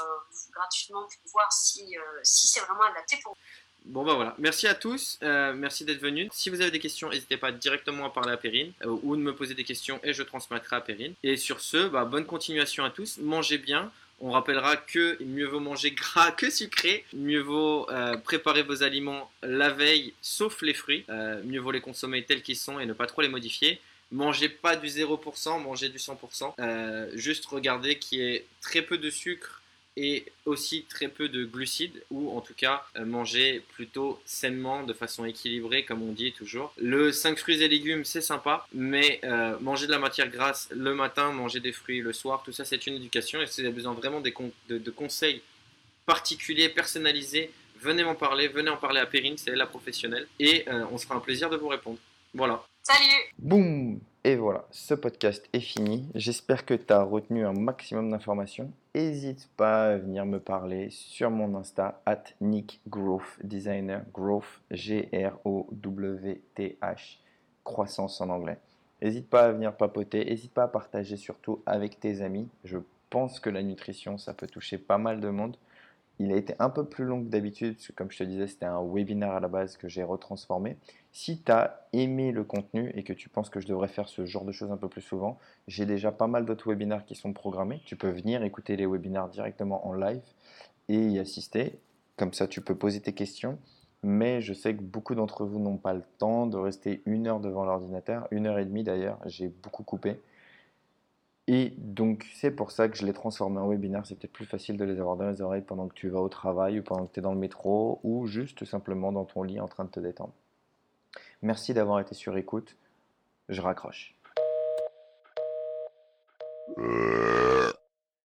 gratuitement voir si, euh, si c'est vraiment adapté pour vous. Bon bah voilà, merci à tous, merci d'être venus. Si vous avez des questions, n'hésitez pas directement à parler à Perrine ou de me poser des questions et je transmettrai à Perrine. Et sur ce, bah, bonne continuation à tous, mangez bien. On rappellera que mieux vaut manger gras que sucré, mieux vaut préparer vos aliments la veille, sauf les fruits, mieux vaut les consommer tels qu'ils sont et ne pas trop les modifier. Mangez pas du 0%, mangez du 100%. Euh, juste regardez qu'il y ait très peu de sucre et aussi très peu de glucides ou en tout cas euh, manger plutôt sainement de façon équilibrée comme on dit toujours. Le 5 fruits et légumes c'est sympa mais euh, manger de la matière grasse le matin, manger des fruits le soir, tout ça c'est une éducation et si vous avez besoin vraiment de, conseils particuliers, personnalisés, venez m'en parler, venez en parler à Perrine, c'est la professionnelle et on sera un plaisir de vous répondre. Voilà. Salut Boum Et voilà, ce podcast est fini. J'espère que tu as retenu un maximum d'informations. N'hésite pas à venir me parler sur mon Insta, at Nick Growth Designer, Growth, G-R-O-W-T-H, croissance en anglais. N'hésite pas à venir papoter, n'hésite pas à partager surtout avec tes amis. Je pense que la nutrition, ça peut toucher pas mal de monde. Il a été un peu plus long que d'habitude, parce que comme je te disais, c'était un webinaire à la base que j'ai retransformé. Si tu as aimé le contenu et que tu penses que je devrais faire ce genre de choses un peu plus souvent, j'ai déjà pas mal d'autres webinaires qui sont programmés. Tu peux venir écouter les webinaires directement en live et y assister. Comme ça, tu peux poser tes questions. Mais je sais que beaucoup d'entre vous n'ont pas le temps de rester une heure devant l'ordinateur, une heure et demie d'ailleurs, j'ai beaucoup coupé. Et donc, c'est pour ça que je l'ai transformé en webinaire. C'est peut-être plus facile de les avoir dans les oreilles pendant que tu vas au travail ou pendant que tu es dans le métro ou juste simplement dans ton lit en train de te détendre. Merci d'avoir été sur écoute. Je raccroche. Euh.